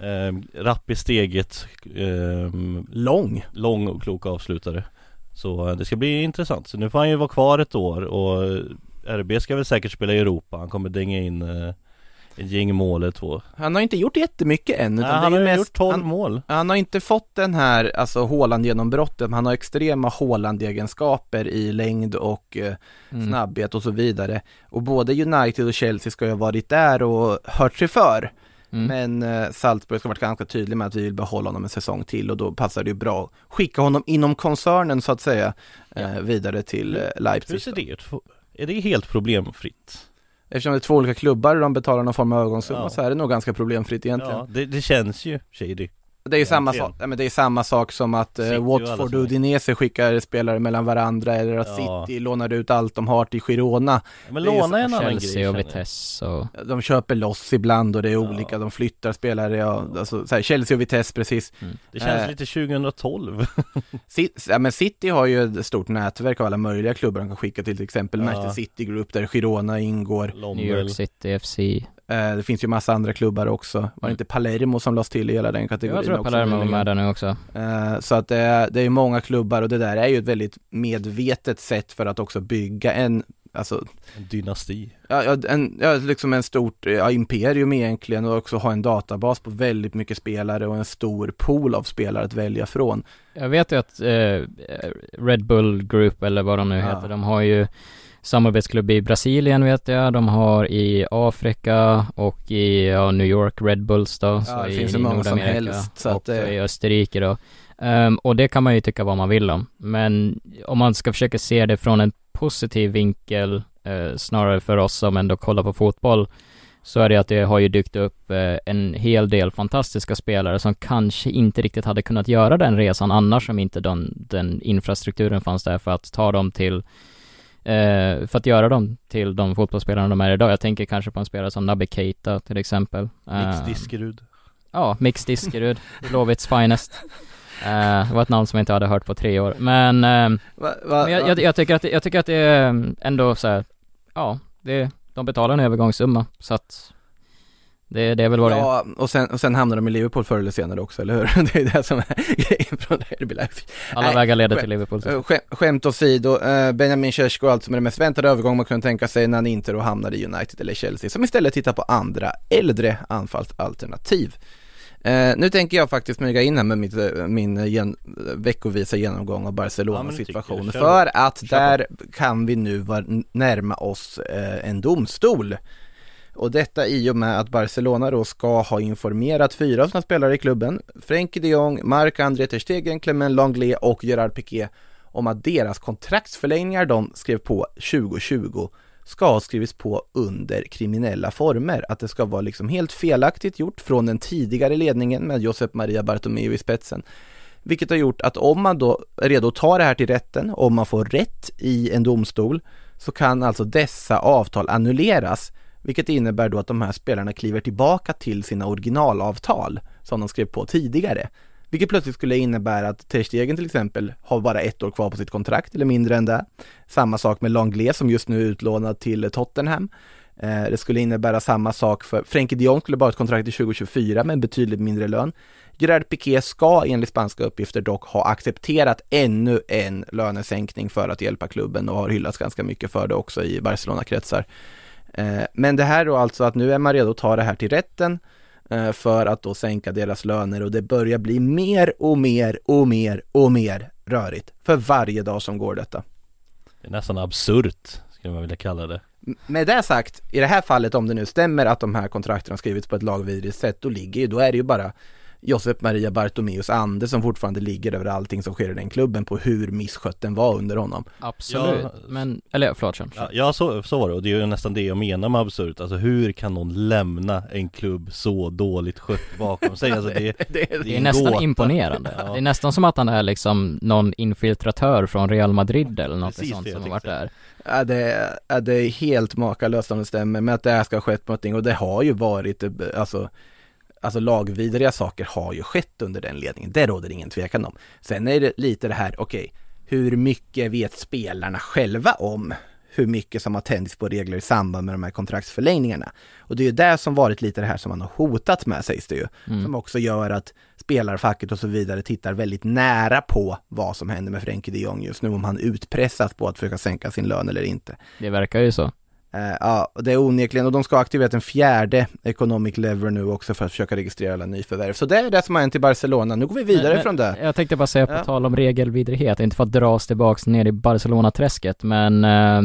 Mm. eh, Rapp i steget eh, Lång. Lång och klok avslutare Så eh, det ska bli intressant Så nu får han ju vara kvar ett år och eh, RB ska väl säkert spela i Europa Han kommer dänga in eh, ett gäng mål eller två Han har inte gjort jättemycket än. Nej, utan Han det är har mest, gjort 12 han, mål han har inte fått den här, alltså Haaland genombrottet, men han har extrema Haaland-egenskaper i längd och eh, Mm. snabbhet och så vidare. Och både United och Chelsea ska ju ha varit där och hört sig för. Mm. Men eh, Salzburg ska ha varit ganska tydlig med att vi vill behålla honom en säsong till och då passar det ju bra att skicka honom inom koncernen så att säga eh, vidare till eh, Hur Leipzig. ser det ut? Är det helt problemfritt? Eftersom det är två olika klubbar och de betalar någon form av övergångssumma Ja. så är det nog ganska problemfritt egentligen. Ja, det, det känns ju shady Det är ju samma ja, men det är samma sak som att eh, och Watford och Udinese skickar spelare mellan varandra eller att Ja. City lånar ut allt de har till Girona. Men är ju låna är en annan grej och. Vitesse och De köper loss ibland och det är Ja. olika, de flyttar spelare, ja, alltså, så här, Chelsea och Vitesse precis. Det känns Eh. lite 2012 City, ja, men City har ju ett stort nätverk av alla möjliga klubbar de kan skicka till, till exempel Ja. Manchester City Group där Girona ingår. New Lommel York City FC. Eh, det finns ju massa andra klubbar också. Var det Mm. inte Palermo som lades till i hela den kategorin Jag tror också Palermo var med där nu också. Eh, Så att det är, det är många klubbar och det där är ju ett väldigt medvetet sätt för att också bygga en, alltså, En dynasti ja, ja, en, ja liksom en stort ja, imperium egentligen och också ha en databas på väldigt mycket spelare och en stor pool av spelare att välja från. Jag vet ju att eh, Red Bull Group eller vad de nu Ja. heter, de har ju samarbetsklubb i Brasilien vet jag, de har i Afrika och i ja, New York Red Bulls då, så det i finns hur många som helst, så och det- i Österrike då. Ehm, och det kan man ju tycka vad man vill om, men om man ska försöka se det från en positiv vinkel, eh, snarare för oss som ändå kollar på fotboll, så är det att det har ju dykt upp eh, en hel del fantastiska spelare som kanske inte riktigt hade kunnat göra den resan annars om inte den, den infrastrukturen fanns där för att ta dem till eh, för att göra dem till de fotbollsspelarna de är idag. Jag tänker kanske på en spelare som Naby Keita till exempel. Mix Eh, Diskerud Ja, Mix Diskerud, Blåvitts finest. Eh, det var ett namn som jag inte hade hört på tre år. Men, eh, Va, va, men jag, jag, jag, tycker att, jag tycker att det är ändå så här, ja, det, de betalar en övergångssumma. Så att det, det är väl vad det är. Ja, och sen, och sen hamnar de i Liverpool förr eller senare också, eller hur? Det är det som är grejen från RB Leipzig. Alla nej, vägar leder skämt- till Liverpool. Eh, Skämt, skämt åsido, eh, Benjamin Sheshko alltså med den mest väntade övergång man kunde tänka sig när han inte då hamnade i United eller Chelsea, som istället tittar på andra äldre anfallsalternativ. Eh, nu tänker jag faktiskt smyga in här med mitt, eh, min eh, gen, veckovisa genomgång av Ja, Barcelonas det tycker situation, för att där kan vi nu var, närma oss eh, en domstol. Och detta i och med att Barcelona då ska ha informerat fyra av sina spelare i klubben, Frenkie de Jong, Marc-André ter Stegen, Clement Langlet och Gerard Piqué, om att deras kontraktsförlängningar de skrev på 2020 ska ha skrivits på under kriminella former. Att det ska vara liksom helt felaktigt gjort från den tidigare ledningen med Josep Maria Bartomeu i spetsen. Vilket har gjort att om man då är redo att ta det här till rätten, om man får rätt i en domstol, så kan alltså dessa avtal annulleras vilket innebär då att de här spelarna kliver tillbaka till sina originalavtal som de skrev på tidigare. Vilket plötsligt skulle innebära att Ter Stegen till exempel har bara ett år kvar på sitt kontrakt eller mindre än det. Samma sak med Langlais som just nu är utlånad till Tottenham. Eh, det skulle innebära samma sak för Frenkie de Jong skulle bara ha ett kontrakt till 2024 med en betydligt mindre lön. Gerard Piqué ska enligt spanska uppgifter dock ha accepterat ännu en lönesänkning för att hjälpa klubben och har hyllats ganska mycket för det också i Barcelona-kretsar. Eh, Men det här då alltså att nu är man redo att ta det här till rätten eh, för att då sänka deras löner och det börjar bli mer och mer och mer och mer rörigt för varje dag som går detta. Det är nästan absurt skulle man vilja kalla det Med det sagt, i det här fallet om det nu stämmer att de här kontrakten har skrivits på ett lagvidrigt sätt, då ligger ju, då är det ju bara Josep Maria Bartomeus ande som fortfarande ligger över allting som sker i den klubben på hur misskött den var under honom. Absolut. Ja. Men, eller förlåt Sean. Ja, ja så, så var det och det är ju nästan det jag menar med absurt Alltså hur kan någon lämna en klubb så dåligt skött bakom sig? Alltså det, Det, Det är en nästan gåta. imponerande. Ja. Det är nästan som att han är liksom någon infiltratör från Real Madrid eller något Precis sånt det som har varit där. Ja, det, ja, det är helt makalöst om det stämmer med att det här ska ha skett någonting och det har ju varit, eh, alltså alltså lagvidriga saker har ju skett under den ledningen. Det råder ingen tvekan om. Sen är det lite det här, okej, hur mycket vet spelarna själva om hur mycket som har tänjts på regler i samband med de här kontraktsförlängningarna. Och det är ju det som varit lite det här som man har hotat med sägs det ju. Mm. Som också gör att spelarfacket och så vidare tittar väldigt nära på vad som händer med Frenkie de Jong just nu, om han utpressas på att försöka sänka sin lön eller inte. Det verkar ju så. Eh, ja, det är onekligen, och de ska ha aktiverat en fjärde economic lever nu också för att försöka registrera alla nyförvärv. Så det är det som har hänt i Barcelona. Nu går vi vidare Men- från det. Jag tänkte bara säga på Ja. tal om regelvidrighet, inte för att dra oss tillbaks ner i Barcelona-träsket, men eh,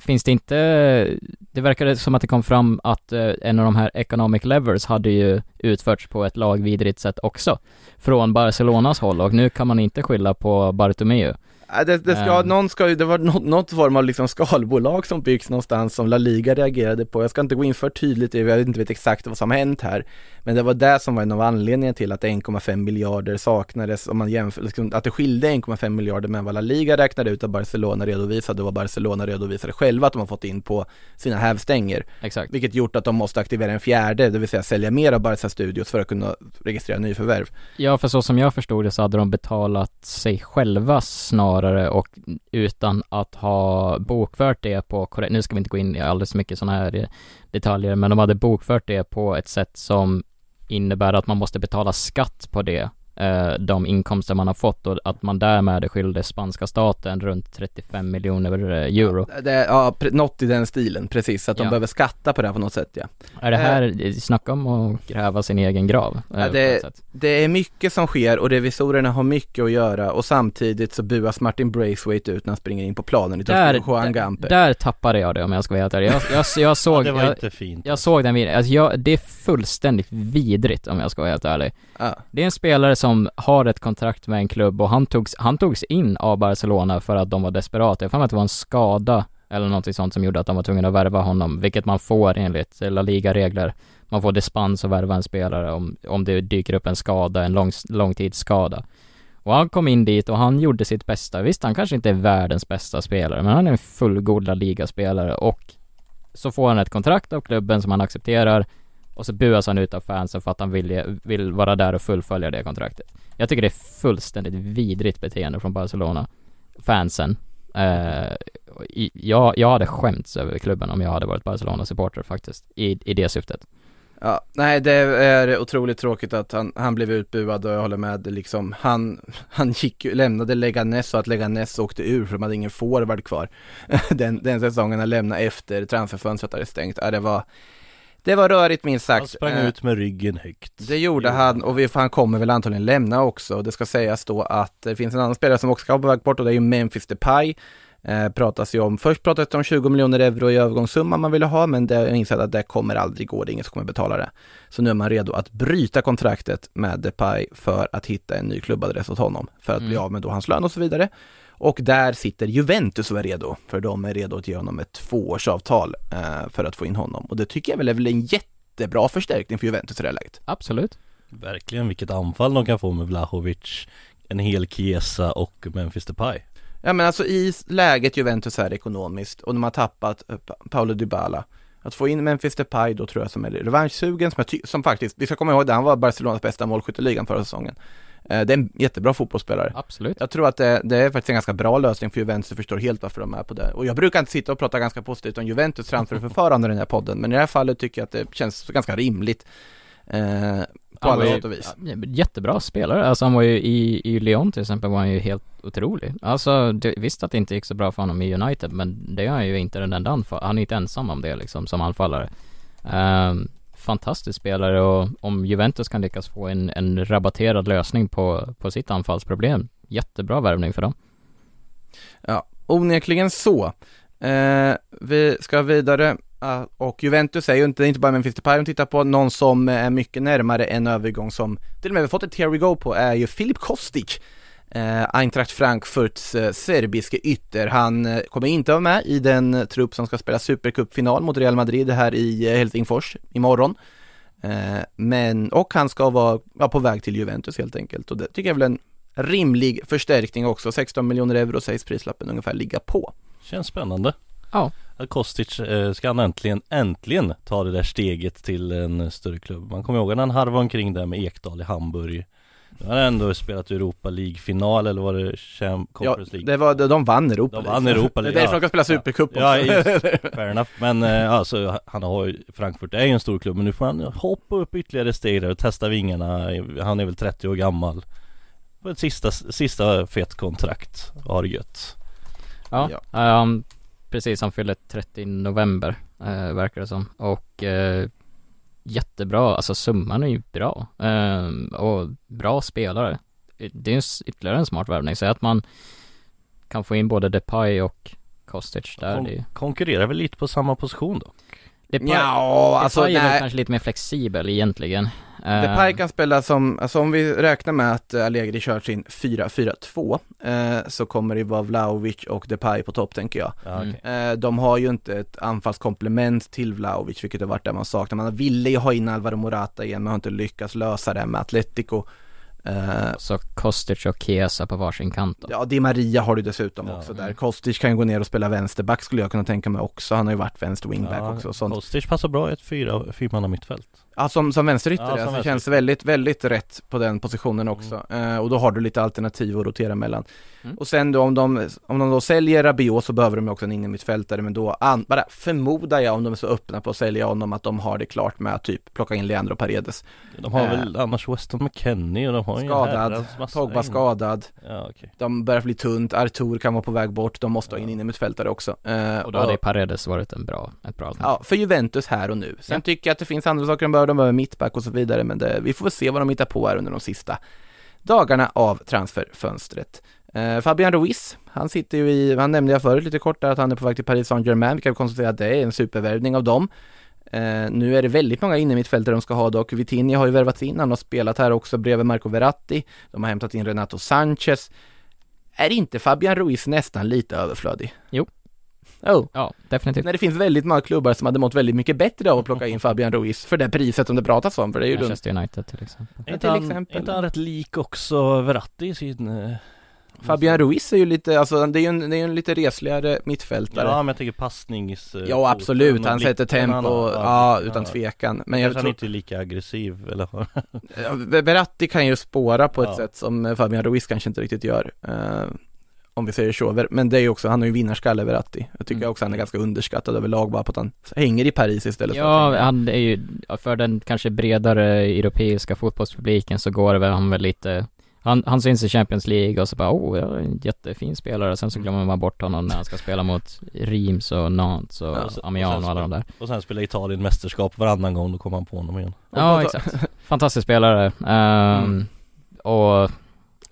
finns det inte, det verkade som att det kom fram att eh, en av de här economic levers hade ju utförts på ett lagvidrigt sätt också, från Barcelonas håll och nu kan man inte skylla på Bartomeu. Det, det, ska, Ehm. någon ska, det var något, något form av liksom skalbolag som byggs någonstans som La Liga reagerade på. Jag ska inte gå in för tydligt jag vet inte vet exakt vad som har hänt här. Men det var det som var en av anledningarna till att 1,5 miljarder saknades om man jämför, liksom, att det skilde 1,5 miljarder med vad La Liga räknade ut att Barcelona redovisade och vad Barcelona redovisade själva att de har fått in på sina hävstänger. Exakt. Vilket gjort att de måste aktivera en fjärde, det vill säga sälja mer av Barca Studios för att kunna registrera nyförvärv. Ja, för så som jag förstod det så hade de betalat sig själva snarare och utan att ha bokfört det på korrekt, nu ska vi inte gå in i alldeles mycket sådana här eh, detaljer, men de hade bokfört det på ett sätt som innebär att man måste betala skatt på det, eh, de inkomster man har fått och att man därmed är skyldig spanska staten runt 35 miljoner eh, euro. Det, ja, pre- något i den stilen, precis, att de Ja. behöver skatta på det här på något sätt ja. Är det här, snacka om att gräva sin egen grav? eh, Ja, det-. Det är mycket som sker och revisorerna har mycket att göra och samtidigt så buas Martin Braithwaite ut när han springer in på planen i Där, Juan där, Gamper. där tappade jag det om jag ska vara helt ärlig. Jag, jag, jag såg, ja, det var jag, inte fint Jag såg den videon, alltså jag, det är fullständigt vidrigt om jag ska vara helt ärlig. Ja. Det är en spelare som har ett kontrakt med en klubb och han togs, han togs in av Barcelona för att de var desperata. Jag har mig att det var en skada eller någonting sånt som gjorde att de var tvungna att värva honom, vilket man får enligt La Liga-regler. Man får dispens att värva en spelare om, om det dyker upp en skada, en lång, långtidsskada. Och han kom in dit och han gjorde sitt bästa. Visst, han kanske inte är världens bästa spelare, men han är en fullgod La Liga-spelare och så får han ett kontrakt av klubben som han accepterar och så buas han ut av fansen för att han vill, vill vara där och fullfölja det kontraktet. Jag tycker det är fullständigt vidrigt beteende från Barcelona. Fansen. Uh, i- jag, jag hade skämts över klubben om jag hade varit Barcelona-supporter faktiskt, i, i det syftet. Ja, nej det är otroligt tråkigt att han, han blev utbuad och jag håller med liksom. Han, han gick, lämnade Leganes och att Leganes åkte ur för de hade ingen forward kvar. Den, den säsongen han lämnade efter transferfönstret hade stängt. Ja, det var, det var rörigt minst sagt. Han sprang Eh, ut med ryggen högt Det gjorde han och vi, han kommer väl antagligen lämna också. Det ska sägas då att det finns en annan spelare som också ska på väg bort och det är ju Memphis Depay. Eh, pratas ju om, först pratades det om 20 miljoner euro i övergångssumma man ville ha men det jag insett att det kommer aldrig gå, det är ingen som kommer betala det. Så nu är man redo att bryta kontraktet med Depay för att hitta en ny klubbadress åt honom för att bli Mm. av med då hans lön och så vidare. Och där sitter Juventus och är redo, för de är redo att ge honom ett tvåårsavtal eh, för att få in honom. Och det tycker jag väl är väl en jättebra förstärkning för Juventus i det här läget. Absolut. Verkligen vilket anfall de kan få med Vlahovic En hel Chiesa och Memphis Depay Ja men alltså i läget Juventus är ekonomiskt och de har tappat eh, Pa- Paolo Dybala Att få in Memphis Depay då tror jag som är revanschsugen som, som faktiskt, vi ska komma ihåg det, han var Barcelonas bästa målskytt i ligan förra säsongen Eh, Det är en jättebra fotbollsspelare Absolut. Jag tror att det, det är faktiskt en ganska bra lösning för Juventus, jag förstår helt varför de är på det Och jag brukar inte sitta och prata ganska positivt om Juventus transferförfarande i den här podden Men i det här fallet tycker jag att det känns ganska rimligt eh, På alla sätt och vis Jättebra spelare, alltså han var ju i, i Lyon till exempel var han ju helt otrolig. Alltså det, visst att det inte gick så bra för honom i United, men det är han ju inte den enda anfall, han är inte ensam om det liksom som anfallare. Ehm, fantastisk spelare och om Juventus kan lyckas få en, en rabatterad lösning på, på sitt anfallsproblem, jättebra värvning för dem. Ja, onekligen så. Eh, vi ska vidare ah, och Juventus är ju inte, det är inte bara Memphis Depay de tittar på, någon som är mycket närmare en övergång som till och med vi har fått ett here we go på är ju Filip Kostic. Eh, Eintracht Frankfurts eh, serbiske ytter. Han eh, kommer inte vara med i den eh, trupp som ska spela Supercupfinal mot Real Madrid här i eh, Helsingfors imorgon. Eh, men, och han ska vara ja, på väg till Juventus helt enkelt och det tycker jag är väl en rimlig förstärkning också. 16 miljoner euro sägs prislappen ungefär ligga på. Känns spännande Ja. att Kostic eh, ska han äntligen, äntligen ta det där steget till en större klubb. Man kommer ihåg när han harvade omkring där med Ekdal i Hamburg. Nu har ändå spelat Europa League-final eller var det Champ Ja, Conference League? det var, de vann Europa De vann League. Europa Det är League, därför de ska spela Supercup Ja, också. just, fair enough. Men eh, alltså, han har ju, Frankfurt är ju en stor klubb men nu får han hoppa upp ytterligare steg där och testa vingarna. Han är väl 30 år gammal. På ett sista, sista fett kontrakt. Har det gött. Ja, Ja. ehm, precis, han fyller 30 november, eh, verkar det som. Och eh, jättebra, alltså summan är ju bra. Ehm, och bra spelare. Det är en ytterligare en smart värvning, så att man kan få in både Depay och Kostic där. Kon- konkurrerar väl lite på samma position då? Depay, Ja, alltså Depay är väl kanske lite mer flexibel egentligen. Depay kan spela som, alltså om vi räknar med att eh, Allegri kör sin 4-4-2 eh, så kommer det vara Vlahovic och Depay på topp tänker jag. Ja, Mm. Eh, de har ju inte ett anfallskomplement till Vlahovic vilket har varit det man saknar. Man ville ju ha in Alvaro Morata igen men har inte lyckats lösa det med Atletico. Eh, Så Kostic och Chiesa på varsin kant då. Ja, Di Maria har du dessutom Ja. också där. Kostic kan ju gå ner och spela vänsterback skulle jag kunna tänka mig också. Han har ju varit vänster wingback Ja, också. och Sånt. Kostic passar bra i ett fyra, fyrmanna mittfält. Ja, som, som vänsterytter, Ja, ja, som alltså, känns väldigt, väldigt rätt på den positionen också. Eh, och då har du lite alternativ att rotera mellan. Mm. Och sen då om de, om de då säljer Rabiot så behöver de ju också en innermittfältare, men då an, bara förmodar jag om de är så öppna på att sälja honom att de har det klart med att typ plocka in Leandro Paredes. De har Eh. väl annars Weston McKennie och de har Skadad, Pogba skadad, Ja okej. de börjar bli tunt, Artur kan vara på väg bort, de måste ha in Ja. innermittfältare också. Eh, Och då hade Paredes varit en bra, ett bra alternativ. Ja, för Juventus här och nu. Sen Ja. tycker jag att det finns andra saker de behöver, de behöver mittback och så vidare, men det, vi får väl se vad de hittar på här under de sista dagarna av transferfönstret. Eh, Fabian Ruiz, han sitter ju i, han nämnde jag förut lite kort där att han är på väg till Paris Saint-Germain, vi kan konstatera att det är en supervärvning av dem. Eh, nu är det väldigt många innermittfältare de ska ha dock. Vitinha har ju värvats in, han har spelat här också bredvid Marco Verratti. De har hämtat in Renato Sanchez. Är inte Fabian Ruiz nästan lite överflödig? Jo. Oh. Ja, definitivt. När det finns väldigt många klubbar som hade mått väldigt mycket bättre av att plocka in Fabian Ruiz för det priset som det pratas om, för det är ju dumt. Manchester United till exempel. Är Ja, inte, han, exempel. är inte han rätt lik också Verratti i sin... eh, Fabian Ruiz är ju lite, alltså det är ju en, det är en lite resligare mittfältare. Ja Ja, men jag tänker passnings... eh, absolut, foten och han sätter tempo, han har- ja utan tvekan. Men jag Kanske han tror, inte är lika aggressiv eller? ja, Verratti kan ju spåra på ett Ja. sätt som Fabian Ruiz kanske inte riktigt gör. Om vi säger så, men det är ju också, han har ju vinnarskalle Verratti. Jag tycker Mm. också han är ganska underskattad överlag bara på att han hänger i Paris istället för Ja, hänga. han är ju, för den kanske bredare europeiska fotbollspubliken så går det väl han väl lite han, han syns i Champions League och så bara oh, jag är en jättefin spelare, sen så glömmer man bort honom när han ska spela mot Reims och Nantes och Ja, Amiens och och alla de där Och sen spelar Italien mästerskap varannan gång, då kommer han på honom igen Ja, exakt. Fantastisk spelare. Ehm, Mm. Och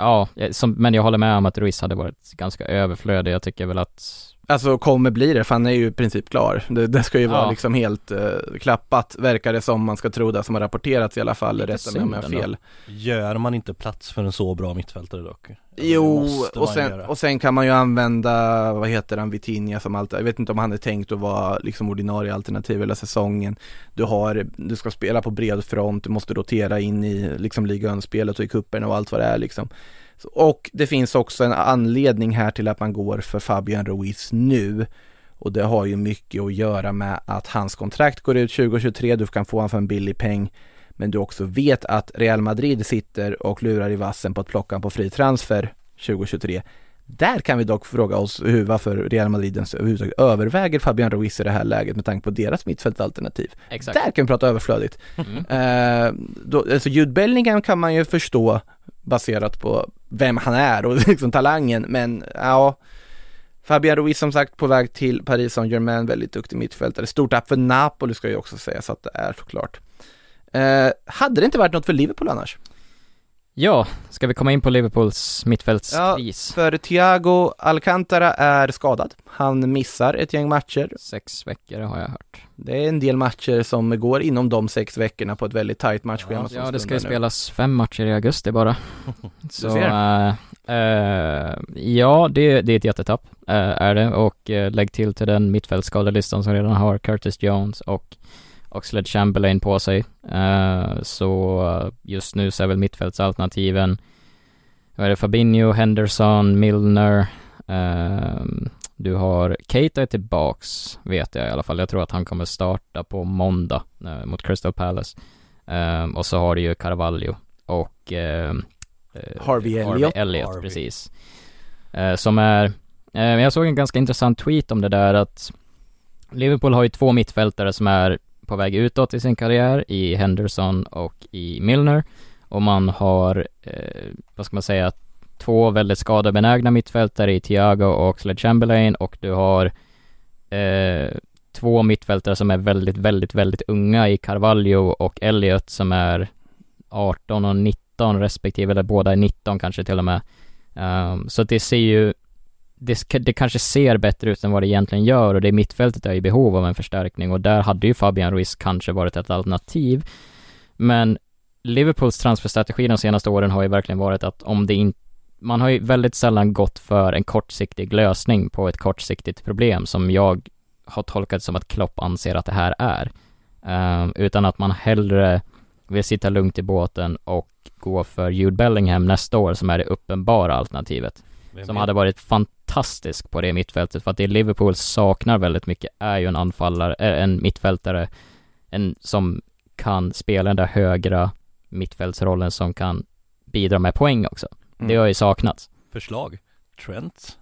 ja, eh, som, men jag håller med om att Ruiz hade varit ganska överflödig. Jag tycker väl att Alltså kommer bli det, för han är ju i princip klar. Det, det ska ju vara Ja. liksom helt eh, klappat, verkar det som man ska tro det som har rapporterats i alla fall, rätta mig om jag har fel. Gör man inte plats för en så bra mittfältare dock? Alltså, Jo, och sen, och sen kan man ju använda, vad heter han, Vitinha som alltid, jag vet inte om han är tänkt att vara liksom ordinarie alternativ hela säsongen. Du har, du ska spela på bred front, du måste rotera in i liksom ligaunspelet och i cuperna och allt vad det är liksom. Och det finns också en anledning här till att man går för Fabian Ruiz nu. Och det har ju mycket att göra med att hans kontrakt går ut 2023, du kan få honom för en billig peng. Men du också vet att Real Madrid sitter och lurar i vassen på att plocka honom på fri transfer 2023. Där kan vi dock fråga oss hur, varför Real Madrid överhuvudtaget överväger Fabian Ruiz i det här läget med tanke på deras mittfältalternativ. exakt. Där kan vi prata överflödigt. Mm. Eh, då, alltså Jude Bellingham kan man ju förstå baserat på vem han är och liksom talangen, men ja Fabian Ruiz som sagt på väg till Paris Saint-Germain, väldigt duktig mittfältare. Stort tapp för Napoli ska ju också sägas att det är såklart. Eh, hade det inte varit något för Liverpool annars? Ja, ska vi komma in på Liverpools mittfältskris? För Thiago Alcantara är skadad. Han missar ett gäng matcher. Sex veckor har jag hört. Det är en del matcher som går inom de sex veckorna på ett väldigt tajt matchschema. Ja, Ja, det ska ju nu. spelas fem matcher i augusti bara. Så, ser. eh, eh, ja, det, det är ett jättetapp, eh, är det. Och lägg till till den mittfältsskadelistan som redan har Curtis Jones och Oxlade Chamberlain på sig. Eh, så eh, just nu så är väl mittfältsalternativen, vad är det, Fabinho, Henderson, Milner, eh, Du har Keita är tillbaks, vet jag i alla fall. Jag tror att han kommer starta på måndag eh, mot Crystal Palace. Ehm, och så har du ju Carvalho och ehm, eh, Harvey Elliott. Elliott, Harvey. precis. Som är, jag såg en ganska intressant tweet om det där att Liverpool har ju två mittfältare som är på väg utåt i sin karriär, i Henderson och i Milner. Och man har, eh, vad ska man säga, två väldigt skadebenägna mittfältare i Thiago och Sled Chamberlain och du har eh, två mittfältare som är väldigt, väldigt, väldigt unga i Carvalho och Elliot som är 18 och 19 respektive, eller båda är 19 kanske till och med. Um, så det ser ju, det, det kanske ser bättre ut än vad det egentligen gör och det mittfältet är i behov av en förstärkning och där hade ju Fabian Ruiz kanske varit ett alternativ. Men Liverpools transferstrategi de senaste åren har ju verkligen varit att om det inte man har ju väldigt sällan gått för en kortsiktig lösning på ett kortsiktigt problem som jag har tolkat som att Klopp anser att det här är. Ehm, utan att man hellre vill sitta lugnt i båten och gå för Jude Bellingham nästa år som är det uppenbara alternativet. Vem Som hade varit fantastisk på det mittfältet för att det Liverpool saknar väldigt mycket är ju en anfallare, äh, en mittfältare, en som kan spela den där högra mittfältsrollen som kan bidra med poäng också. Mm. Det har ju saknats. Förslag? Trent?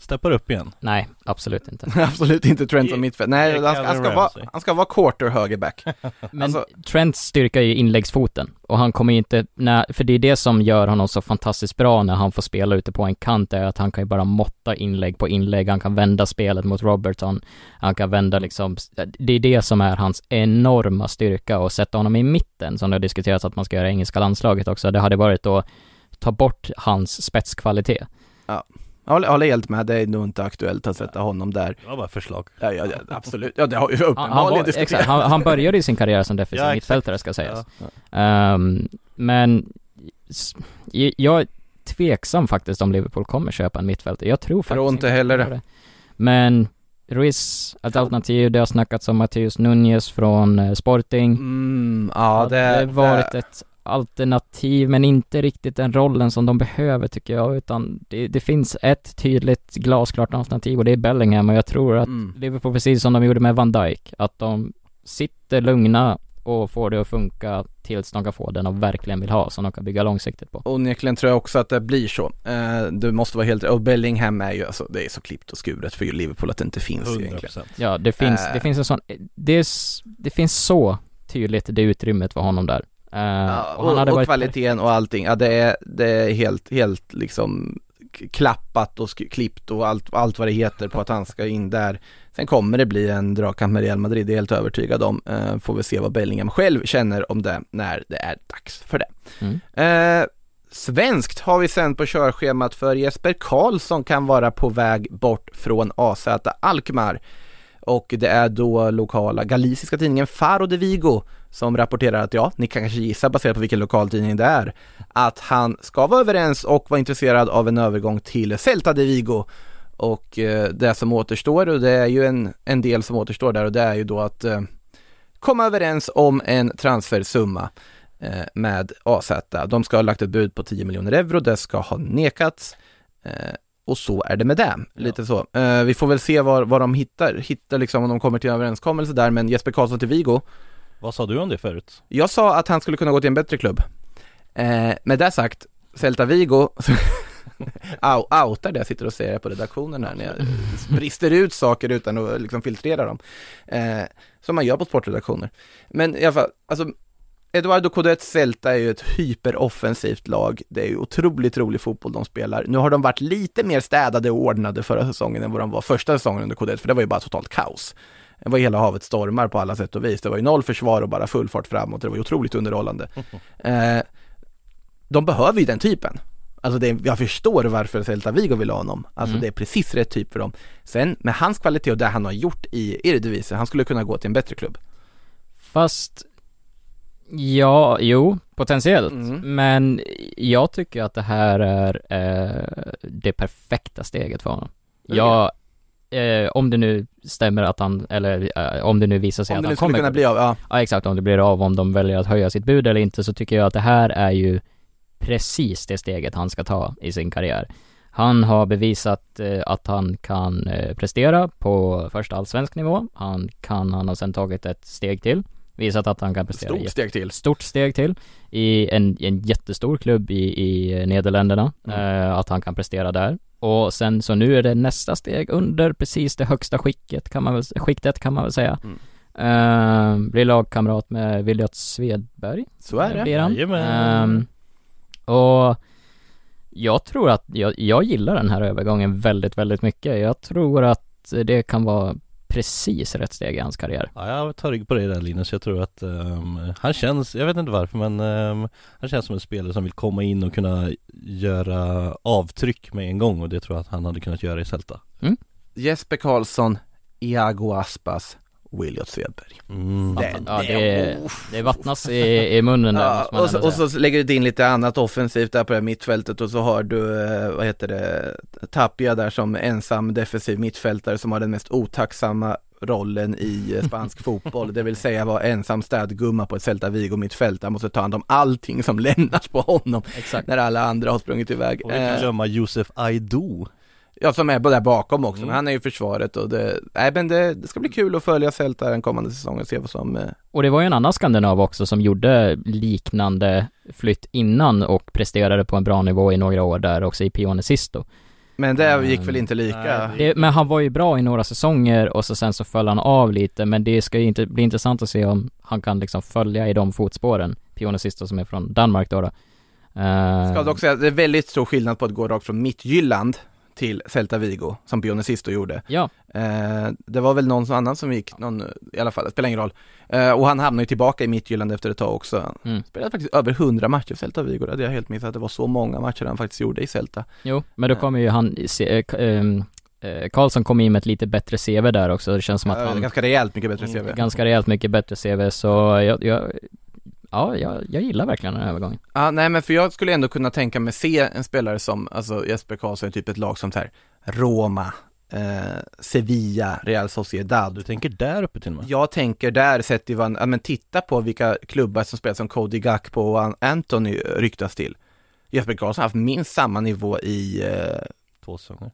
Steppar upp igen? Nej, absolut inte. Absolut inte Trent som mittfält. Nej, han ska, han, ska vara, han ska vara quarter högerback. Men Alltså- Trents styrka är ju inläggsfoten och han kommer ju inte, när, för det är det som gör honom så fantastiskt bra när han får spela ute på en kant är att han kan ju bara måtta inlägg på inlägg, han kan vända spelet mot Robertson, han kan vända liksom, det är det som är hans enorma styrka och sätta honom i mitten som det har diskuterats att man ska göra i engelska landslaget också, det hade varit att ta bort hans spetskvalitet. Jag håller, håller helt med, det är nog inte aktuellt att sätta honom där. Det var bara förslag. Ja, ja, ja absolut. Ja, det har ju Han, han, uppenbarligen var, diskuterats. exakt, han, han började ju sin karriär som defensiv Ja, mittfältare ska sägas. Ehm, men s- j- jag är tveksam faktiskt om Liverpool kommer köpa en mittfältare. Jag tror faktiskt Tror inte heller de det. Men Ruiz, ett alternativ, det har snackats om Matteus Nunez från eh, Sporting. Mm, ja, det, hade varit det, ett alternativ, men inte riktigt den rollen som de behöver tycker jag, utan det, det finns ett tydligt glasklart alternativ och det är Bellingham och jag tror att mm. Liverpool precis som de gjorde med Van Dijk, att de sitter lugna och får det att funka tills de kan få den de verkligen vill ha, som de kan bygga långsiktigt på. Onekligen tror jag också att det blir så. Eh, det måste vara helt, och Bellingham är ju, alltså det är så klippt och skuret för Liverpool att det inte finns 100% egentligen. Ja, det finns, Äh. det finns en sån, det, är, det finns så tydligt det utrymmet för honom där. Ja, och hade och, varit kvaliteten och allting, ja det är, det är helt, helt liksom klappat och klippt och allt, allt vad det heter på att han ska in där. Sen kommer det bli en dragkamp med Real Madrid, det är jag helt övertygad om. Eh, får vi se vad Bellingham själv känner om det när det är dags för det. Mm. Eh, svenskt har vi sen på körschemat för Jesper Karlsson kan vara på väg bort från AZ Alkmaar. Och det är då lokala galiciska tidningen Faro de Vigo som rapporterar att ja, ni kan kanske gissa baserat på vilken lokaltidning det är, att han ska vara överens och vara intresserad av en övergång till Celta de Vigo. Och eh, det som återstår, och det är ju en, en del som återstår där och det är ju då att eh, komma överens om en transfersumma eh, med AZ. De ska ha lagt ett bud på 10 miljoner euro, det ska ha nekats. Eh, och så är det med det, lite så. Eh, vi får väl se vad, vad de hittar, hittar liksom om de kommer till en överenskommelse där, men Jesper Karlsson till Vigo, vad sa du om det förut? jag sa att han skulle kunna gå till en bättre klubb. Eh, med det sagt, Celta Vigo Au, outar det jag sitter och säger på redaktionen här när jag brister ut saker utan att liksom filtrera dem. Eh, som man gör på sportredaktioner. Men i alla fall, alltså Eduardo Codet Celta är ju ett hyperoffensivt lag. Det är ju otroligt rolig fotboll de spelar. Nu har de varit lite mer städade och ordnade förra säsongen än vad de var första säsongen under Codet, för det var ju bara totalt kaos. Det var hela havet stormar på alla sätt och vis. Det var ju noll försvar och bara full fart framåt. Det var ju otroligt underhållande. Eh, de behöver ju den typen. Alltså det, jag förstår varför Celta Vigo vill ha honom. Alltså Mm. det är precis rätt typ för dem. Sen med hans kvalitet och det han har gjort i Eredivisie, han skulle kunna gå till en bättre klubb. Fast, ja, jo, potentiellt. Mm. Men jag tycker att det här är eh, det perfekta steget för honom. Jag, eh, om det nu stämmer att han, eller eh, om det nu visar sig Om att det han nu skulle kommer kunna bli av, ja. Ja exakt, om det blir av, om de väljer att höja sitt bud eller inte så tycker jag att det här är ju precis det steget han ska ta i sin karriär. Han har bevisat eh, att han kan eh, prestera på första allsvensk nivå. Han kan, han har sen tagit ett steg till. Visat att han kan prestera Stort steg till. stort steg till i en, en jättestor klubb i, i Nederländerna, Mm. eh, att han kan prestera där. Och sen så nu är det nästa steg under precis det högsta skicket kan man väl, skiktet kan man väl säga. Mm. Eh, blir lagkamrat med Williot Svedberg. Så är det. Blir han. Ehm, och jag tror att, jag, jag gillar den här övergången väldigt, väldigt mycket. Jag tror att det kan vara precis rätt steg i hans karriär. Ja, jag tar rygg på dig där Linus, jag tror att ehm, han känns, jag vet inte varför men ehm, han känns som en spelare som vill komma in och kunna göra avtryck med en gång och det tror jag att han hade kunnat göra i Celta. Jesper Karlsson, Iago Aspas, Williot Svedberg. mm. Det- Ja, det, det vattnas i, i munnen där Ja, och, så, och så lägger du in lite annat offensivt där på det här mittfältet och så har du, eh, vad heter det, Tapia där som ensam defensiv mittfältare som har den mest otacksamma rollen i eh, spansk fotboll, det vill säga vara ensam städgumma på ett Celta Vigo mittfält. Han måste ta hand om allting som lämnas på honom Exakt. när alla andra har sprungit iväg. Och inte Eh, glömma Josef Aido Ja, som är där bakom också, Mm. men han är ju i försvaret och det, nej men det, det ska bli kul att följa Celta den kommande säsongen och se vad som, eh, Och det var ju en annan skandinav också som gjorde liknande flytt innan och presterade på en bra nivå i några år där också i Pione Sisto. men det Mm. gick väl inte lika. Det, men han var ju bra i några säsonger och så sen så föll han av lite men det ska ju inte bli intressant att se om han kan liksom följa i de fotspåren. Pione Sisto som är från Danmark då. då. Eh, Ska dock säga att det är väldigt stor skillnad på att gå rakt från Mittjylland till Celta Vigo, som Bionesisto gjorde. Ja, Eh, det var väl någon annan som gick, någon, i alla fall, det spelar ingen roll. Eh, och han hamnade ju tillbaka i Mittjylland efter ett tag också. Mm. Spelade faktiskt över 100 matcher för Celta Vigo, det hade jag helt missat att det var så många matcher han faktiskt gjorde i Celta. jo, men då Ja. kommer ju han, se, eh, ehm, eh, Karlsson kom in med ett lite bättre CV där också, det känns som att Eh, han Ganska rejält mycket bättre CV. ganska rejält mycket bättre CV så jag, jag ja, jag, jag gillar verkligen den här övergången. Ja, nej men för jag skulle ändå kunna tänka mig se en spelare som, alltså Jesper Karlsson, typ ett lag som så här Roma, eh, Sevilla, Real Sociedad. Du tänker där uppe till och med? Jag tänker där, sett i vad, ja men titta på vilka klubbar som spelar som Cody Gakpo och An- Anthony ryktas till. Jesper Karlsson har haft minst samma nivå i, eh, Två säsonger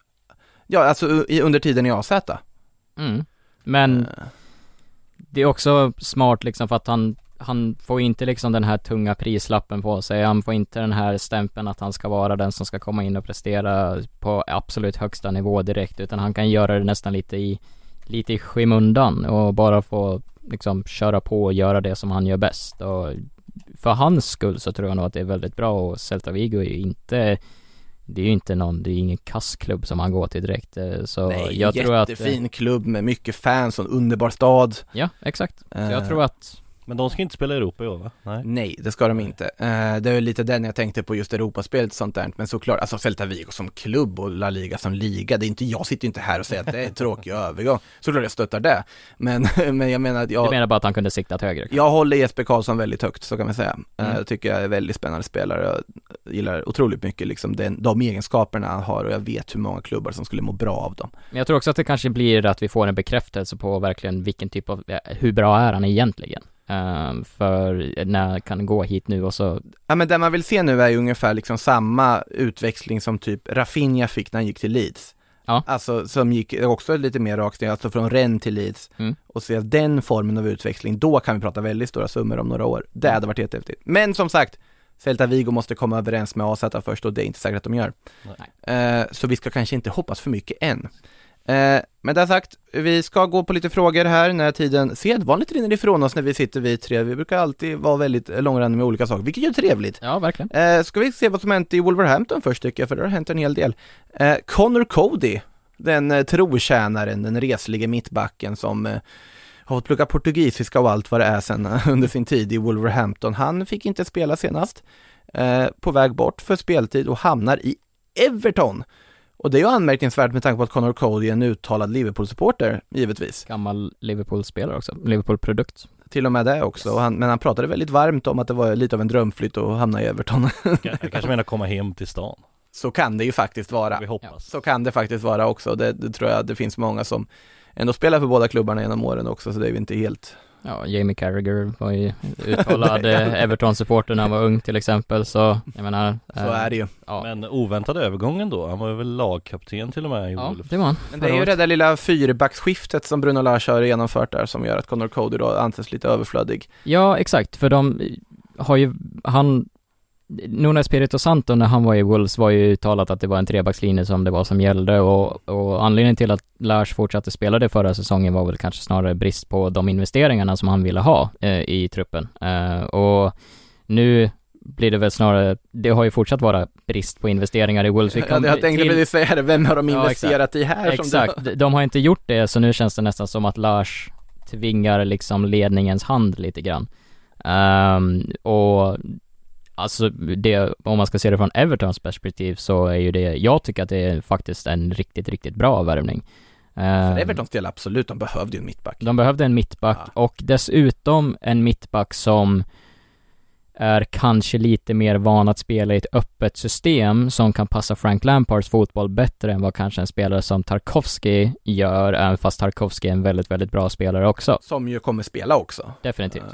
ja alltså i, under tiden i AZ. Mm. Men Eh, det är också smart liksom för att han, han får inte liksom den här tunga prislappen på sig, han får inte den här stämpeln att han ska vara den som ska komma in och prestera på absolut högsta nivå direkt, utan han kan göra det nästan lite i, lite i skymundan och bara få liksom köra på och göra det som han gör bäst och för hans skull så tror jag nog att det är väldigt bra och Celta Vigo är ju inte det är ju inte någon, det är ingen kassklubb som han går till direkt, eh, så nej, jag tror att jättefin klubb med mycket fans och en underbar stad. Ja, exakt. Så Eh, jag tror att Men de ska inte spela i Europa i år va? Nej Nej, det ska de inte. Eh, det är lite den jag tänkte på just Europaspelet och sånt där. Men såklart, alltså Celta Vigo som klubb och La Liga som liga, det är inte, jag sitter ju inte här och säger att det är en tråkig övergång. Såklart jag stöttar det. Men, men jag menar att Du jag, menar bara att han kunde siktat högre? jag håller Jesper Karlsson väldigt högt, så kan man säga. Eh, Mm. Jag tycker jag är väldigt spännande spelare. Jag gillar otroligt mycket liksom den, de egenskaperna han har och jag vet hur många klubbar som skulle må bra av dem. Men jag tror också att det kanske blir att vi får en bekräftelse på verkligen vilken typ av, eh, hur bra är han egentligen? Ehm, för när kan gå hit nu och så, Ja men det man vill se nu är ju ungefär liksom samma utväxling som typ Rafinha fick när han gick till Leeds. Ja. Alltså som gick också lite mer rakt ner, alltså från Rennes till Leeds. Mm. Och se den formen av utväxling, då kan vi prata väldigt stora summor om några år. Det hade varit jättehäftigt. Men som sagt, Celta Vigo måste komma överens med AZ först och det är inte säkert att de gör. Eh, så vi ska kanske inte hoppas för mycket än. Eh, men det sagt, vi ska gå på lite frågor här när tiden sedvanligt rinner ifrån oss när vi sitter vi tre. Vi brukar alltid vara väldigt långrandiga med olika saker, vilket är trevligt. ja verkligen. Eh, ska vi se vad som hänt i Wolverhampton först tycker jag, för det har hänt en hel del. Eh, Connor Cody, den eh, trotjänaren, den reslige mittbacken som eh, har fått plugga portugisiska och allt vad det är sen eh, under sin tid i Wolverhampton. Han fick inte spela senast, eh, på väg bort för speltid och hamnar i Everton. Och det är ju anmärkningsvärt med tanke på att Connor Cody är en uttalad Liverpool-supporter, givetvis. Gammal Liverpool-spelare också, Liverpool-produkt. Till och med det också, och han, men han pratade väldigt varmt om att det var lite av en drömflytt att hamna i Everton. Jag kanske menar komma hem till stan Så kan det ju faktiskt vara. Vi hoppas Så kan det faktiskt vara också. Det, det tror jag det finns många som ändå spelar för båda klubbarna genom åren också, så det är ju inte helt Ja, Jamie Carragher var ju uttalad eh, Everton-supporter när han var ung till exempel, så jag menar Så är det ju. Ja, Men oväntad övergången då, han var ju väl lagkapten till och med i ja Wolves det var han. Men det är ju det där lilla fyrbacksskiftet som Bruno Lage har genomfört där som gör att Connor Cody då anses lite överflödig. Ja, exakt, för de har ju, han Nuno Espirito Santo när han var i Wolves var ju uttalat att det var en trebackslinje som det var som gällde och, och anledningen till att Lars fortsatte spela det förra säsongen var väl kanske snarare brist på de investeringarna som han ville ha eh, i truppen. Eh, och nu blir det väl snarare, det har ju fortsatt vara brist på investeringar i Wolves. Ja, jag tänkte precis säga det, vem har de Ja, investerat i här som Exakt, du... de har inte gjort det så nu känns det nästan som att Lars tvingar liksom ledningens hand lite grann. Ehm, och alltså det, om man ska se det från Evertons perspektiv så är ju det, jag tycker att det är faktiskt en riktigt, riktigt bra värvning. För Ehm, Evertons del absolut, de behövde ju en mittback. de behövde en mittback Ja. och dessutom en mittback som är kanske lite mer van att spela i ett öppet system som kan passa Frank Lampards fotboll bättre än vad kanske en spelare som Tarkovsky gör, även fast Tarkovsky är en väldigt, väldigt bra spelare också. Som ju kommer spela också. Definitivt.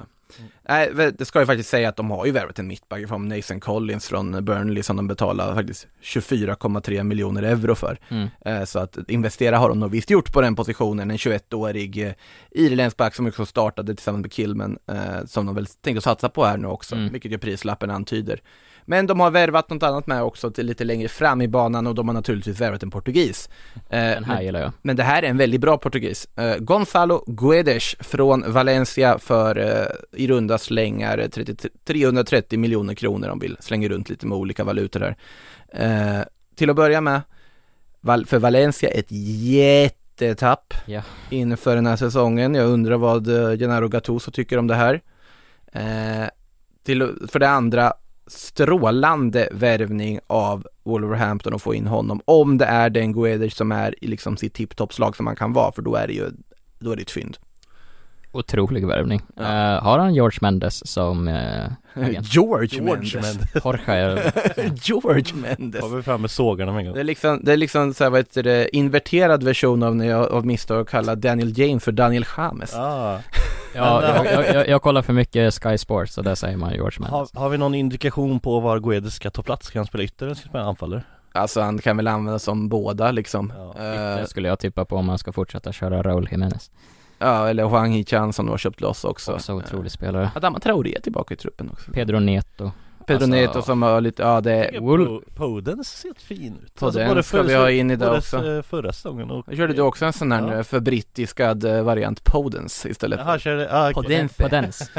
Nej, det ska jag faktiskt säga att de har ju värvat en mittback från Nathan Collins från Burnley som de betalar faktiskt 24,3 miljoner euro för. Mm. Eh, Så att investera har de nog visst gjort på den positionen, en 21-årig eh, irländsk back som också startade tillsammans med Kilman, eh, som de väl tänker satsa på här nu också, Mm. vilket ju prislappen antyder. Men de har värvat något annat med också till lite längre fram i banan och de har naturligtvis värvat en portugis. Eh, Den här men- gillar jag. men det här är en väldigt bra portugis. Uh, Gonzalo Guedes från Valencia för eh, i runda slängar 30, 330 miljoner kronor om vill slänga runt lite med olika valutor här. Eh, till att börja med, för Valencia ett jättetapp Ja. inför den här säsongen. Jag undrar vad Gennaro Gattuso tycker om det här. Eh, till, för det andra, strålande värvning av Wolverhampton att få in honom. Om det är den Guedes som är i liksom sitt tipptoppslag som man kan vara, för då är det ju, då är det ett fynd. Otrolig värvning. Ja. Eh, har han George Mendes som agent? George, George Mendes. Mendes. Jorge, George Mendes. Var vi framme med sågarna med en gång Det är liksom, det är liksom så här, vad heter det, inverterad version av när jag av misstag kallar Daniel James för Daniel James. ah. Ja, jag, jag, jag, jag kollar för mycket Sky Sports och där säger man George Mendes. har, har vi någon indikation på var Guedes ska ta plats? Ska han spela ytter eller ska han spela anfallare? Alltså han kan väl användas som båda liksom. Ja. Eh, Det skulle jag tippa på om man ska fortsätta köra Raúl Jiménez. ja, eller Huang Hichan som de har köpt loss också. Också otrolig Eh, spelare. Adama Traoré är tillbaka i truppen också. Pedro Neto. Pedro Alltså- Neto som har lite, ja det är Wool- Podens ser fin ut Podens ska vi ha in idag också. s- förra säsongen och Jag körde du också en sån här Ja. nu för brittiskad eh, variant Podens istället Jaha, körde, ah, okej. Podens. Podens.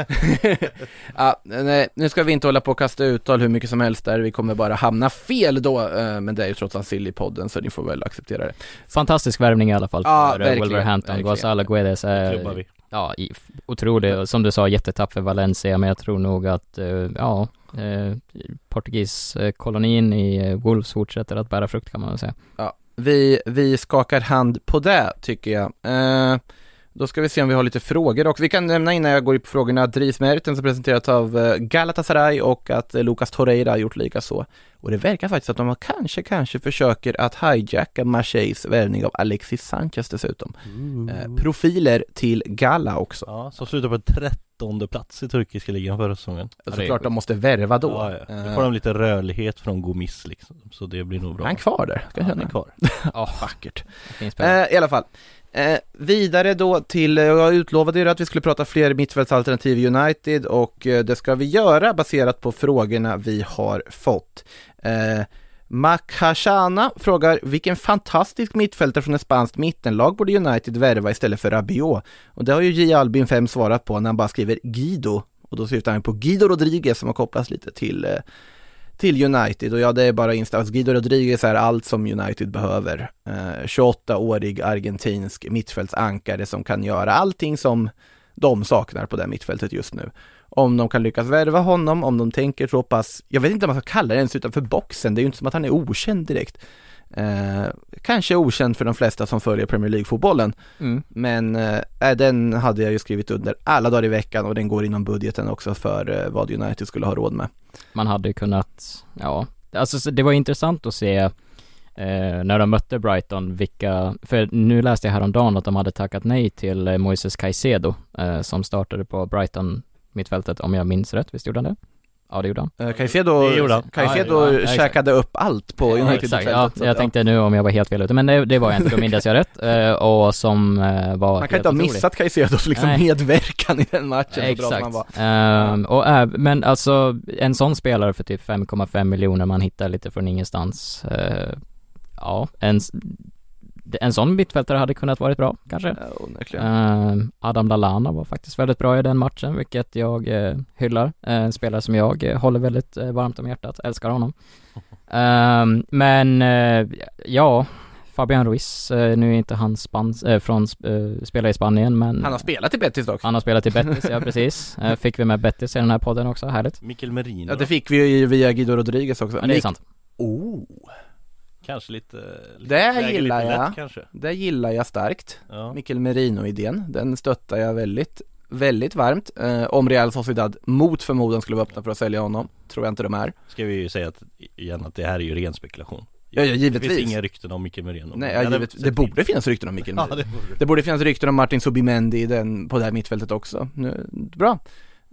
ja, nej, nu ska vi inte hålla på och kasta uttal hur mycket som helst där, vi kommer bara hamna fel då, eh, men det är ju trots allt Silly-podden så ni får väl acceptera det. Fantastisk värvning i alla fall Ja, för eh, verkligen, Wolverhampton. Gonzalo Guedes är, ja, i- otrolig. Och Som du sa, jättetapp för Valencia, men jag tror nog att, eh, ja, eh, Portugiskolonin i eh, Wolves fortsätter att bära frukt kan man väl säga. Vi, vi skakar hand på det tycker jag. Eh, då ska vi se om vi har lite frågor också. Vi kan nämna innan jag går in på frågorna att Dries Mertens har presenterats av eh, Galatasaray och att eh, Lucas Torreira har gjort lika så. Och det verkar faktiskt att de kanske, kanske försöker att hijacka Marseilles värvning av Alexis Sanchez dessutom. Eh, profiler till Gala också. Ja, som slutar på trettonde plats i turkiska ligan förra säsongen det är Såklart de måste värva då. Ja, ja. Då Eh, får de lite rörlighet från Gomis liksom, så det blir nog bra är han kvar där? Ska Ja, jag han är kvar Ja, Vackert. Eh, I alla fall. Eh, vidare då till, eh, jag utlovade ju att vi skulle prata fler mittfältsalternativ i United och det ska vi göra baserat på frågorna vi har fått. Eh, Makashana frågar vilken fantastisk mittfältare från ett spanskt mittenlag borde United värva istället för Rabiot? Och det har ju J. Albin 5 svarat på när han bara skriver Guido och då syftar han på Guido Rodriguez som har kopplats lite till eh, till United och ja, det är bara instans. Guido Rodriguez är allt som United behöver. Eh, 28-årig argentinsk mittfältsankare som kan göra allting som de saknar på det mittfältet just nu. Om de kan lyckas värva honom, om de tänker så pass, jag vet inte om man ska kalla det ens utanför boxen, det är ju inte som att han är okänd direkt. Eh, kanske okänd för de flesta som följer Premier League-fotbollen, Mm. men eh, den hade jag ju skrivit under alla dagar i veckan och den går inom budgeten också för eh, vad United skulle ha råd med. Man hade kunnat, ja, alltså så det var intressant att se eh, när de mötte Brighton, vilka, för nu läste jag häromdagen att de hade tackat nej till eh, Moises Caicedo, eh, som startade på Brighton mittfältet, om jag minns rätt, visst gjorde han det? Ja det gjorde han. Eh, Caicedo. Caicedo Ja, ja, exakt. käkade upp allt på Ja, United exakt, ja, mittfältet, så jag tänkte nu om jag var helt fel ute, men det, det var jag inte, då minns jag rätt, eh, och som eh, var Man kan inte ha missat Caicedos liksom Nej. medverkan i den matchen, Exakt. var. Ehm, och äh, men alltså en sån spelare för typ 5,5 miljoner man hittar lite från ingenstans. ja, en, en sån mittfältare hade kunnat varit bra kanske. Ja. Ehm, Adam Lallana var faktiskt väldigt bra i den matchen, vilket jag eh, hyllar. Eh, En spelare som jag eh, håller väldigt eh, varmt om hjärtat, älskar honom. Ehm, men eh, ja, Fabian Ruiz, eh, nu är inte han spans, eh, från, eh, spelar i Spanien men Han har spelat i Betis dock. han har spelat i Betis, ja precis. Eh, Fick vi med Betis i den här podden också, härligt. Mikkel Merino Ja det fick vi ju via Guido Rodriguez också. Men det är sant. Oh, Kanske lite, lite Det gillar lite jag. lätt kanske det gillar jag starkt. Ja, Mikkel Merino-idén, den stöttar jag väldigt, väldigt varmt. Eh, om Real Sociedad mot förmodan skulle vara öppna för att sälja honom, tror jag inte de är. ska vi ju säga att, igen att det här är ju ren spekulation Ja, ja Det givetvis. finns inga rykten om Mikkel Merino Nej, ja, det- givet, det borde finnas rykten om Mikkel Ja Merino. det borde Det borde finnas rykten om Martin Subimendi i den, på det här mittfältet också. Nu, bra.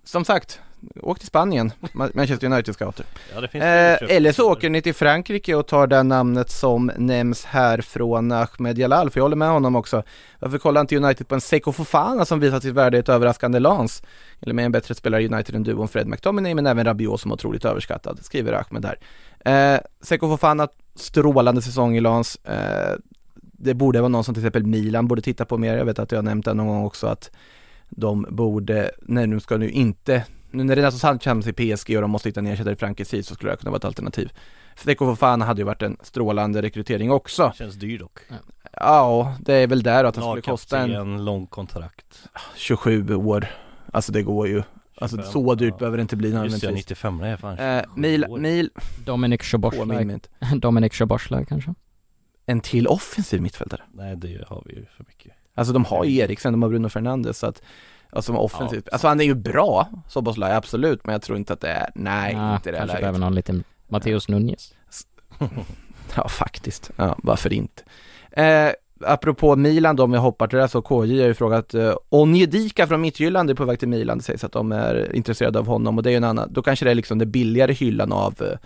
Som sagt, åk till Spanien, Ma- Manchester United scouter. Ja Eh, eller så åker ni till Frankrike och tar det namnet som nämns här från Ahmed Jalal, för jag håller med honom också. Varför kollar inte United på en Seko Fofana som visat sitt värde i ett överraskande lans? Eller med en bättre spelare i United än duon Fred McTominay, men även Rabiot som är otroligt överskattad, skriver Ahmed här. Eh, Seko Fofana, strålande säsong i lans. Eh, det borde vara någon som till exempel Milan borde titta på mer. Jag vet att jag har nämnt det någon gång också att de borde, nej nu ska nu inte, nu när Renato Sanchez hamnar i PSG och de måste hitta en ersättare i Frankrike så skulle det kunna vara ett alternativ. Seko Fofana hade ju varit en strålande rekrytering också. Känns dyr dock Ja, det är väl där att han skulle kosta en Lagkapten, lång kontrakt 27 år. Alltså det går ju. Alltså 25, så dyrt ja. behöver det inte bli Just det, nödvändigtvis. 95 är fan Eh, 27 mil, år. mil, Dominic inte. Dominic Szoboszlai kanske? En till offensiv mittfältare. Nej det har vi ju för mycket Alltså de har ju Eriksen, de har Bruno Fernandes så att Alltså offensivt, Ja, alltså han är ju bra, Soboslaj absolut, men jag tror inte att det är, nej, Ja, inte i det här kanske läget. behöver någon liten Matteus Nunez. Ja, faktiskt. Ja, varför inte? Eh, apropå Milan då, om jag hoppar till det här, så KJ har ju frågat eh, Onjedika från Midtjylland är på väg till Milan, det sägs att de är intresserade av honom och det är ju en annan, då kanske det är liksom den billigare hyllan av eh,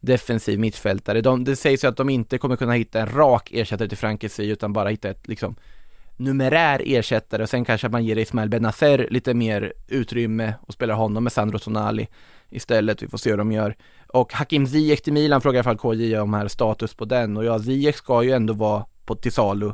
defensiv mittfältare. De, det sägs ju att de inte kommer kunna hitta en rak ersättare till Frankrike utan bara hitta ett liksom numerär ersättare och sen kanske man ger Ismael Benazer lite mer utrymme och spelar honom med Sandro Tonali istället. Vi får se hur de gör. Och Hakim Ziyech till Milan frågar i alla fall KJ om här status på den och ja, Ziyech ska ju ändå vara på till salu.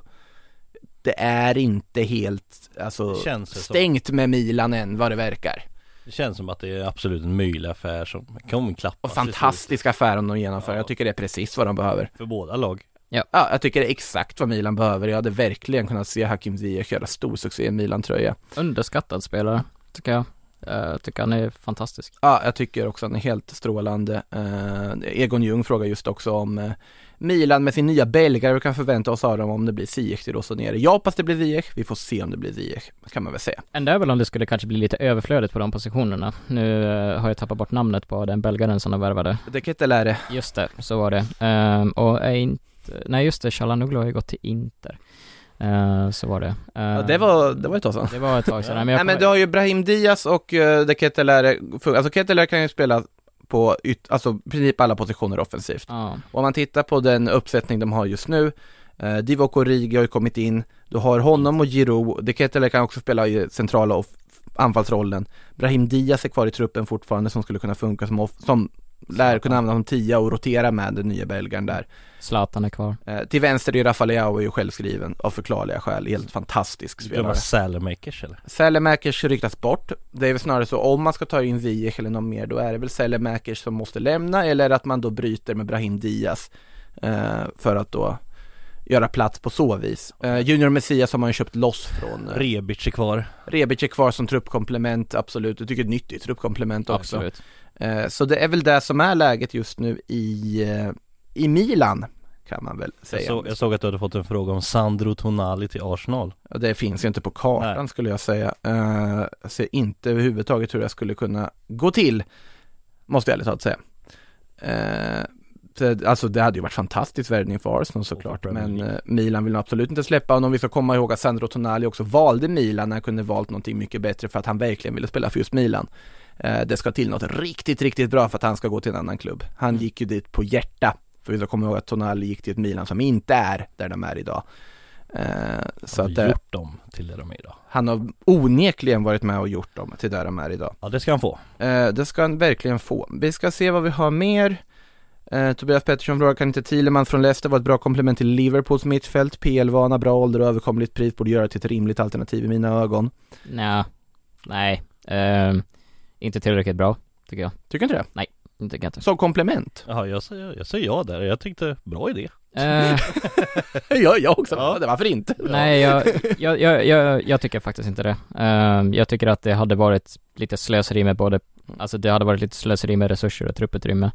Det är inte helt alltså, det som. stängt med Milan än vad det verkar. Det känns som att det är absolut en möjlig affär som kommer klappa Och fantastisk affär om de genomför. Ja. Jag tycker det är precis vad de behöver. För båda lag Ja, jag tycker det är exakt vad Milan behöver. Jag hade verkligen kunnat se Hakim Ziyech göra stor succé i en Milan-tröja. Underskattad spelare, tycker jag. Jag tycker han är fantastisk. Ja, jag tycker också han är helt strålande. Eh, Egon Ljung frågar just också om eh, Milan med sin nya belgare, vi kan förvänta oss av dem om det blir Ziyech till Rossoneri. Jag hoppas det blir Ziyech, vi får se om det blir Ziyech, kan man väl säga. Enda är väl om det skulle kanske bli lite överflödigt på de positionerna. Nu eh, har jag tappat bort namnet på den belgaren som de värvade. Det kan inte lära. Just det, så var det. Ehm, och är inte, nej just det, Chalanoglu har ju gått till Inter. Ehm, så var det. Ja, Ehm, det var, det var ett tag sedan. Det var ett tag sedan, men Nej men kommer- du har ju Brahim Diaz och uh, De Ketelare, alltså Ketelare kan ju spela på yt, alltså i princip alla positioner offensivt. Ja, Och om man tittar på den uppsättning de har just nu, eh, Divock Origi har ju kommit in, du har honom och Giroud, De Ketelaere kan också spela i centrala anfallsrollen. Brahim Diaz är kvar i truppen fortfarande som skulle kunna funka som, som lär kunna använda som tia och rotera med den nya belgaren där. Zlatan är kvar. Eh, till vänster är ju Rafa Leao är ju självskriven av förklarliga skäl, helt fantastisk spelare. Salamakers eller? Sälemäkers ryktas bort. Det är väl snarare så om man ska ta in Ziyech eller någon mer, då är det väl Sälemäkers som måste lämna eller att man då bryter med Brahim Diaz eh, för att då göra plats på så vis. Eh, Junior Messias har man ju köpt loss från. Eh, Rebic är kvar Rebic är kvar som truppkomplement, absolut. Jag tycker ett nyttigt truppkomplement också. Absolut. Eh, så det är väl det som är läget just nu i, eh, i Milan, kan man väl jag, säga. så, jag såg att du hade fått en fråga om Sandro Tonali till Arsenal Ja, Det finns ju inte på kartan Nej. skulle jag säga. Eh, jag ser inte överhuvudtaget hur det skulle kunna gå till. Måste jag ärligt talat säga. Eh, Så, Alltså det hade ju varit fantastisk värvning för Arsenal såklart, men eh, Milan vill absolut inte släppa honom. Vi ska komma ihåg att Sandro Tonali också valde Milan när han kunde valt någonting mycket bättre för att han verkligen ville spela för just Milan. Eh, Det ska till något riktigt, riktigt bra för att han ska gå till en annan klubb. Han gick ju dit på hjärta, för vi ska komma ihåg att Tonali gick till ett Milan som inte är där de är idag. Eh, Så Har att eh, gjort dem till det de är idag. han har onekligen varit med och gjort dem till där de är idag. Ja det ska han få. Eh, det ska han verkligen få. Vi ska se vad vi har mer. Eh, Tobias Pettersson frågar, kan inte Thielemann från Leicester vara ett bra komplement till Liverpools mittfält? PL-vana, bra ålder och överkomligt pris borde göra till ett rimligt alternativ i mina ögon. Nja, nej, Ehm, inte tillräckligt bra, tycker jag. Tycker inte det? Det tycker jag inte. Som komplement? Jaha, jag säger, jag säger ja där. Jag tyckte, bra idé. Eh, ja, jag också. Ja. Ja. Varför inte? nej, jag, jag, jag, jag, jag tycker faktiskt inte det. Ehm, jag tycker att det hade varit lite slöseri med både, alltså det hade varit lite slöseri med resurser och trupputrymme.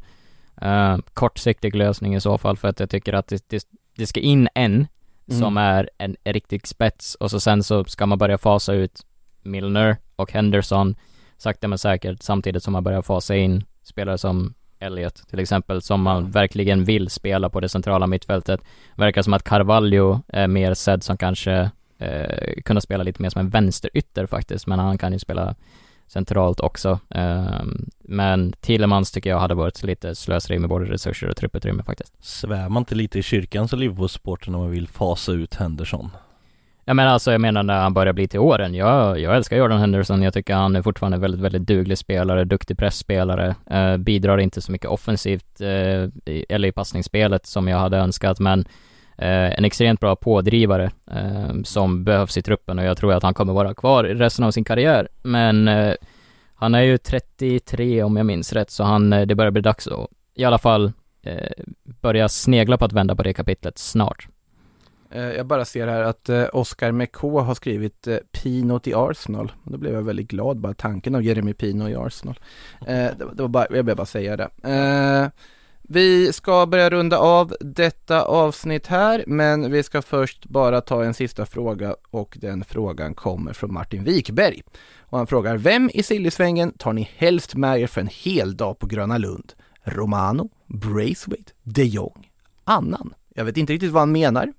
Ehm, kortsiktig lösning i så fall, för att jag tycker att det, det, det ska in en som Mm. är en riktig spets och så sen så ska man börja fasa ut Milner och Henderson sakta men säkert samtidigt som man börjar fasa in spelare som Elliot till exempel som man verkligen vill spela på det centrala mittfältet. Verkar som att Carvalho är mer sedd som kanske eh, kunna spela lite mer som en vänsterytter faktiskt men han kan ju spela centralt också. Ehm, men Thielemans tycker jag hade varit lite slöseri med både resurser och trupputrymme faktiskt. Svär man inte lite i kyrkan som Liverpool-supporter när man vill fasa ut Henderson? Ja men alltså jag menar när han börjar bli till åren, jag, jag älskar Jordan Henderson, jag tycker han är fortfarande en väldigt, väldigt duglig spelare, duktig pressspelare, eh, bidrar inte så mycket offensivt eh, eller i passningsspelet som jag hade önskat men Eh, en extremt bra pådrivare eh, som behövs i truppen och jag tror att han kommer vara kvar i resten av sin karriär men eh, han är ju 33 om jag minns rätt så han, eh, det börjar bli dags att i alla fall eh, börja snegla på att vända på det kapitlet snart. Eh, jag bara ser här att Oscar McCaw har skrivit Pinot i Arsenal. Då blev jag väldigt glad bara tanken av Jeremy Pino i Arsenal. Det, var- bara, jag behöver bara säga det. Vi ska börja runda av detta avsnitt här, men vi ska först bara ta en sista fråga och den frågan kommer från Martin Wikberg. Och han frågar, vem i Siljesvängen tar ni helst med er för en hel dag på Gröna Lund? Romano, Braithwaite, de Jong, Annan? Jag vet inte riktigt vad han menar,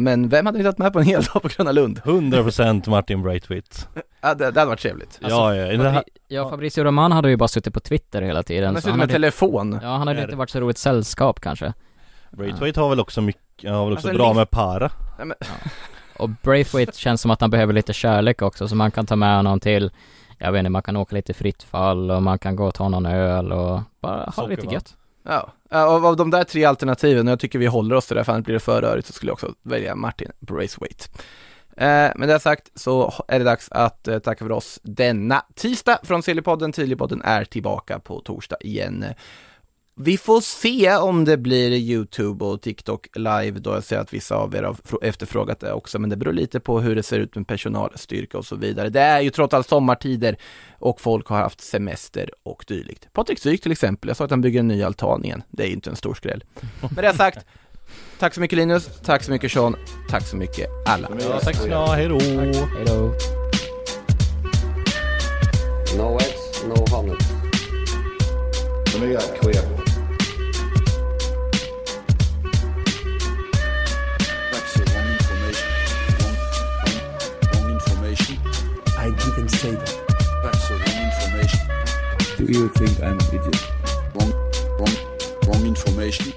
men vem hade ni tagit med på en hel dag på Gröna Lund? 100% Martin Braithwaite. Ja, det, det hade varit trevligt. ja, ja, det här, ja, Fabricio Roman hade ju bara suttit på Twitter hela tiden. Han har så suttit han med hade, telefon. ja, han hade Är inte varit så roligt sällskap kanske. Braithwaite har väl också mycket, har väl också Alltså, bra med para. Ja, men, Och Braithwaite känns som att han behöver lite kärlek också, så man kan ta med honom till, jag vet inte, man kan åka lite fritt fall och man kan gå och ta någon öl och bara ha lite gött ja. Eh, av, av de där tre alternativen, och jag tycker vi håller oss till det, för annars blir det för rörigt, så skulle jag också välja Martin Braithwaite. Eh, med det sagt så är det dags att eh, tacka för oss denna tisdag från Sillypodden. Tidligpodden är tillbaka på torsdag igen. Vi får se om det blir YouTube och TikTok live då jag ser att vissa av er har fr- efterfrågat det också, men det beror lite på hur det ser ut med personalstyrka och så vidare. Det är ju trots allt sommartider och folk har haft semester och dylikt. Patrik Syk till exempel, jag sa att han bygger en ny altan igen. Det är ju inte en stor skräll. Med det sagt, tack så mycket Linus, tack så mycket Sean, tack så mycket alla. Ja, tack ska ni ha, hejdå! Hejdå. No eggs, no honey. Let me get clear. Say that. That's the wrong information. Do you think I'm an idiot? Wrong, wrong, wrong information.